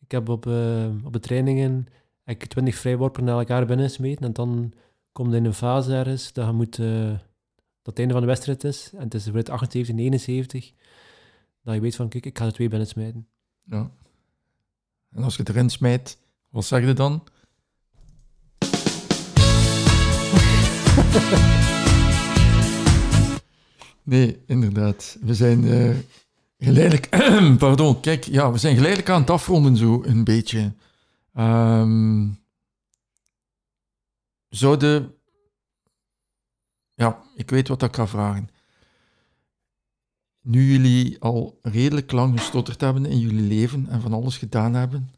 ik heb op, eh, op de trainingen heb ik 20 vrijworpen na elkaar binnensmeten en dan komt in een fase ergens dat je moet, eh, dat het einde van de wedstrijd is en het is bijvoorbeeld 78, 79, dat je weet van, kijk, ik ga er twee binnensmijten. Ja. En als je het erin smijt, wat zeg je dan? Nee, inderdaad. We zijn eh, geleidelijk... Pardon, kijk, ja, we zijn geleidelijk aan het afronden zo een beetje. Ehm zouden... Ja, ik weet wat ik ga vragen. Nu jullie al redelijk lang gestotterd hebben in jullie leven en van alles gedaan hebben,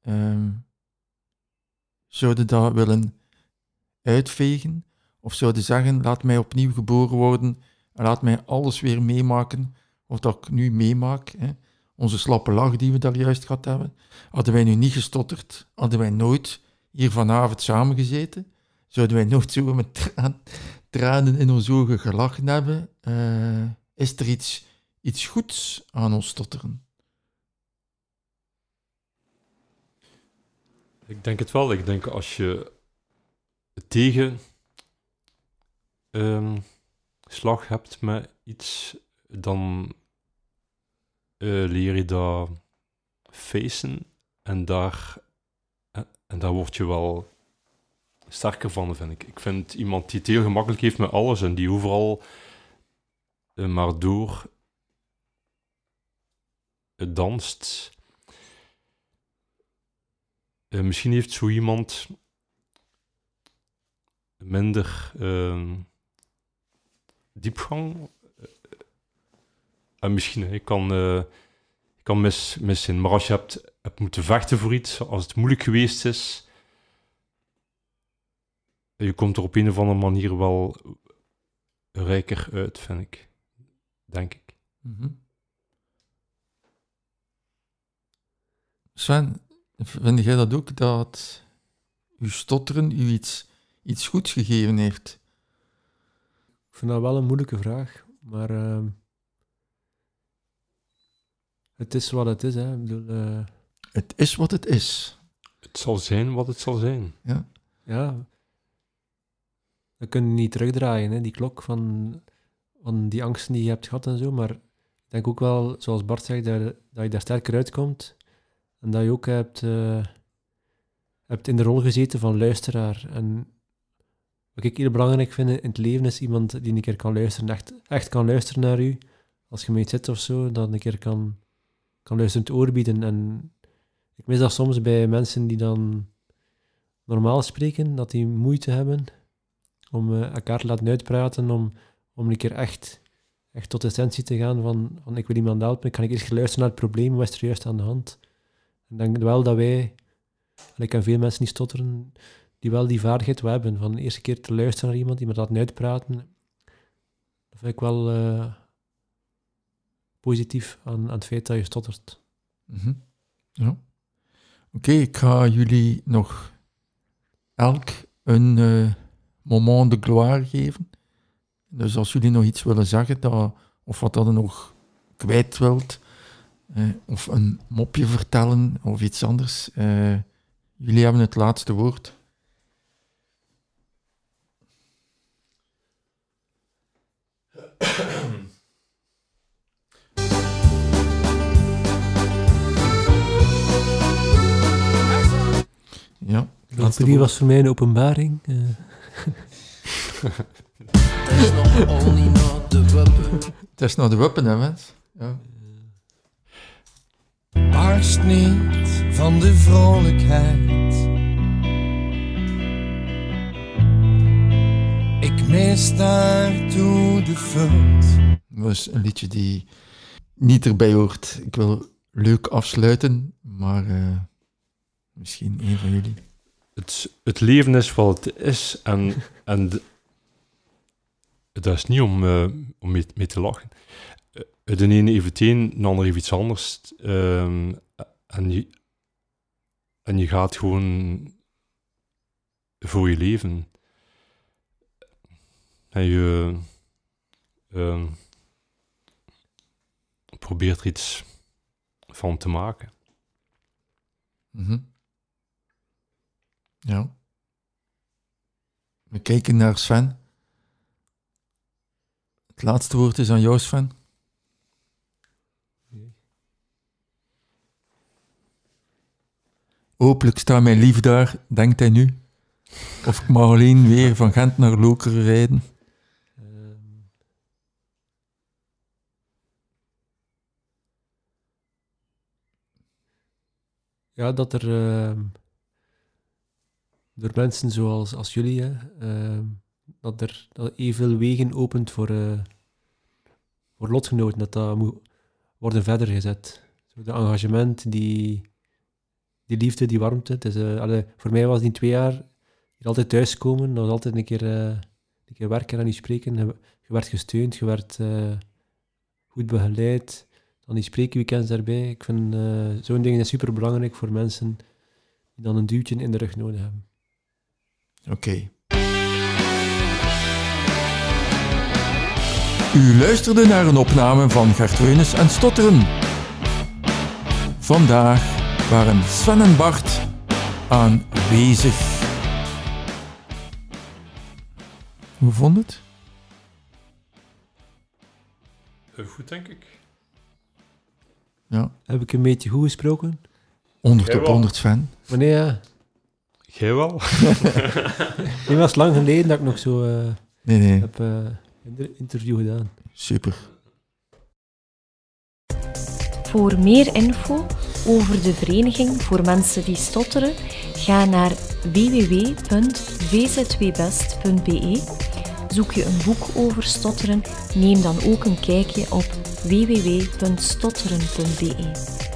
ehm, zouden dat willen uitvegen? Of zouden zeggen, laat mij opnieuw geboren worden en laat mij alles weer meemaken wat ik nu meemaak? Hè? Onze slappe lach die we daar juist gehad hebben. Hadden wij nu niet gestotterd, hadden wij nooit hier vanavond samengezeten, zouden wij nooit zo met tranen in onze ogen gelachen hebben, eh, is er iets, iets goeds aan ons stotteren? Ik denk het wel. Ik denk als je tegen ehm, slag hebt met iets, dan eh, leer je dat facen en daar, en, en daar word je wel sterker van, vind ik. Ik vind iemand die het heel gemakkelijk heeft met alles en die overal eh, maar door eh, danst. Eh, misschien heeft zo iemand minder ehm, diepgang. Eh, en misschien, ik kan, eh, ik kan mis, mis. Maar als je hebt, hebt moeten vechten voor iets, als het moeilijk geweest is, je komt er op een of andere manier wel rijker uit, vind ik. Denk ik. Mhm. Sven, vind jij dat ook, dat uw stotteren u iets, iets goeds gegeven heeft? Ik vind dat wel een moeilijke vraag, maar ehm, het is wat het is. Hè. Ik bedoel, eh, Het is wat het is. Het zal zijn wat het zal zijn. ja, dat kun je niet terugdraaien, hè, die klok van, van die angsten die je hebt gehad en zo, maar ik denk ook wel, zoals Bart zegt, dat, dat je daar sterker uitkomt. En dat je ook hebt, eh, hebt in de rol gezeten van luisteraar. En wat ik heel belangrijk vind in het leven is iemand die een keer kan luisteren, echt, echt kan luisteren naar u. Als je mee zit of zo, dat een keer kan, kan luisterend oor bieden. En ik mis dat soms bij mensen die dan normaal spreken, dat die moeite hebben om eh, elkaar te laten uitpraten, om, om een keer echt, echt tot de essentie te gaan van, van ik wil iemand helpen, kan ik eerst luisteren naar het probleem, wat is er juist aan de hand? En ik denk wel dat wij, en ik ken veel mensen die stotteren, die wel die vaardigheid hebben, van de eerste keer te luisteren naar iemand, iemand laten uitpraten, dat vind ik wel eh, positief aan, aan het feit dat je stottert. Mhm. Ja. Oké, ik ga jullie nog elk een eh, moment de gloire geven. Dus als jullie nog iets willen zeggen, dat, of wat dat nog kwijt wilt, eh, of een mopje vertellen, of iets anders, jullie hebben het laatste woord. Ja, De drie was voor mij een openbaring. eh. Weapon. het is nou de wapen, hè, mens? Ja. Barst niet van de vrolijkheid. Ik mis daartoe de fut. Dat is een liedje die niet erbij hoort. Ik wil leuk afsluiten, maar eh, misschien een van jullie. Het, het leven is wat het is en, en de- dat is niet om, eh, om mee, mee te lachen. Eh, De ene heeft het een, de ander heeft iets anders. ehm, en, je, en je gaat gewoon voor je leven. Je ehm, probeert er iets van te maken. Mhm. Ja. We kijken naar Sven. Het laatste woord is aan jou, Sven. Hopelijk staat mijn lief daar, denkt hij nu. Of ik mag alleen weer van Gent naar Lokeren rijden. Ja, dat er ehm, door mensen zoals als jullie, hè, ehm, dat er dat evenveel wegen opent voor, eh, voor lotgenoten, dat dat moet worden verder gezet. Zo de engagement, die, die liefde, die warmte. Het is, eh, allee, voor mij was die twee jaar hier altijd thuiskomen, dat was altijd een keer, eh, een keer werken en niet spreken. Je, werd gesteund, je werd goed begeleid. Dan die spreekweekends daarbij. Ik vind eh, zo'n ding is super belangrijk voor mensen die dan een duwtje in de rug nodig hebben. Oké. U luisterde naar een opname van Gertruinus en Stotteren. Vandaag waren Sven en Bart aanwezig. Hoe vond het? Eh, goed, denk ik. Ja, Heb ik een beetje goed gesproken? 100 op Jawel. 100 Sven. Maar nee, ja. Jij wel? Het was lang geleden dat ik nog zo eh, Nee, nee, heb eh, een interview gedaan. super. Voor meer info over de Vereniging voor Mensen die Stotteren, ga naar www.vzwbest.be. Zoek je een boek over stotteren, neem dan ook een kijkje op www.stotteren.be.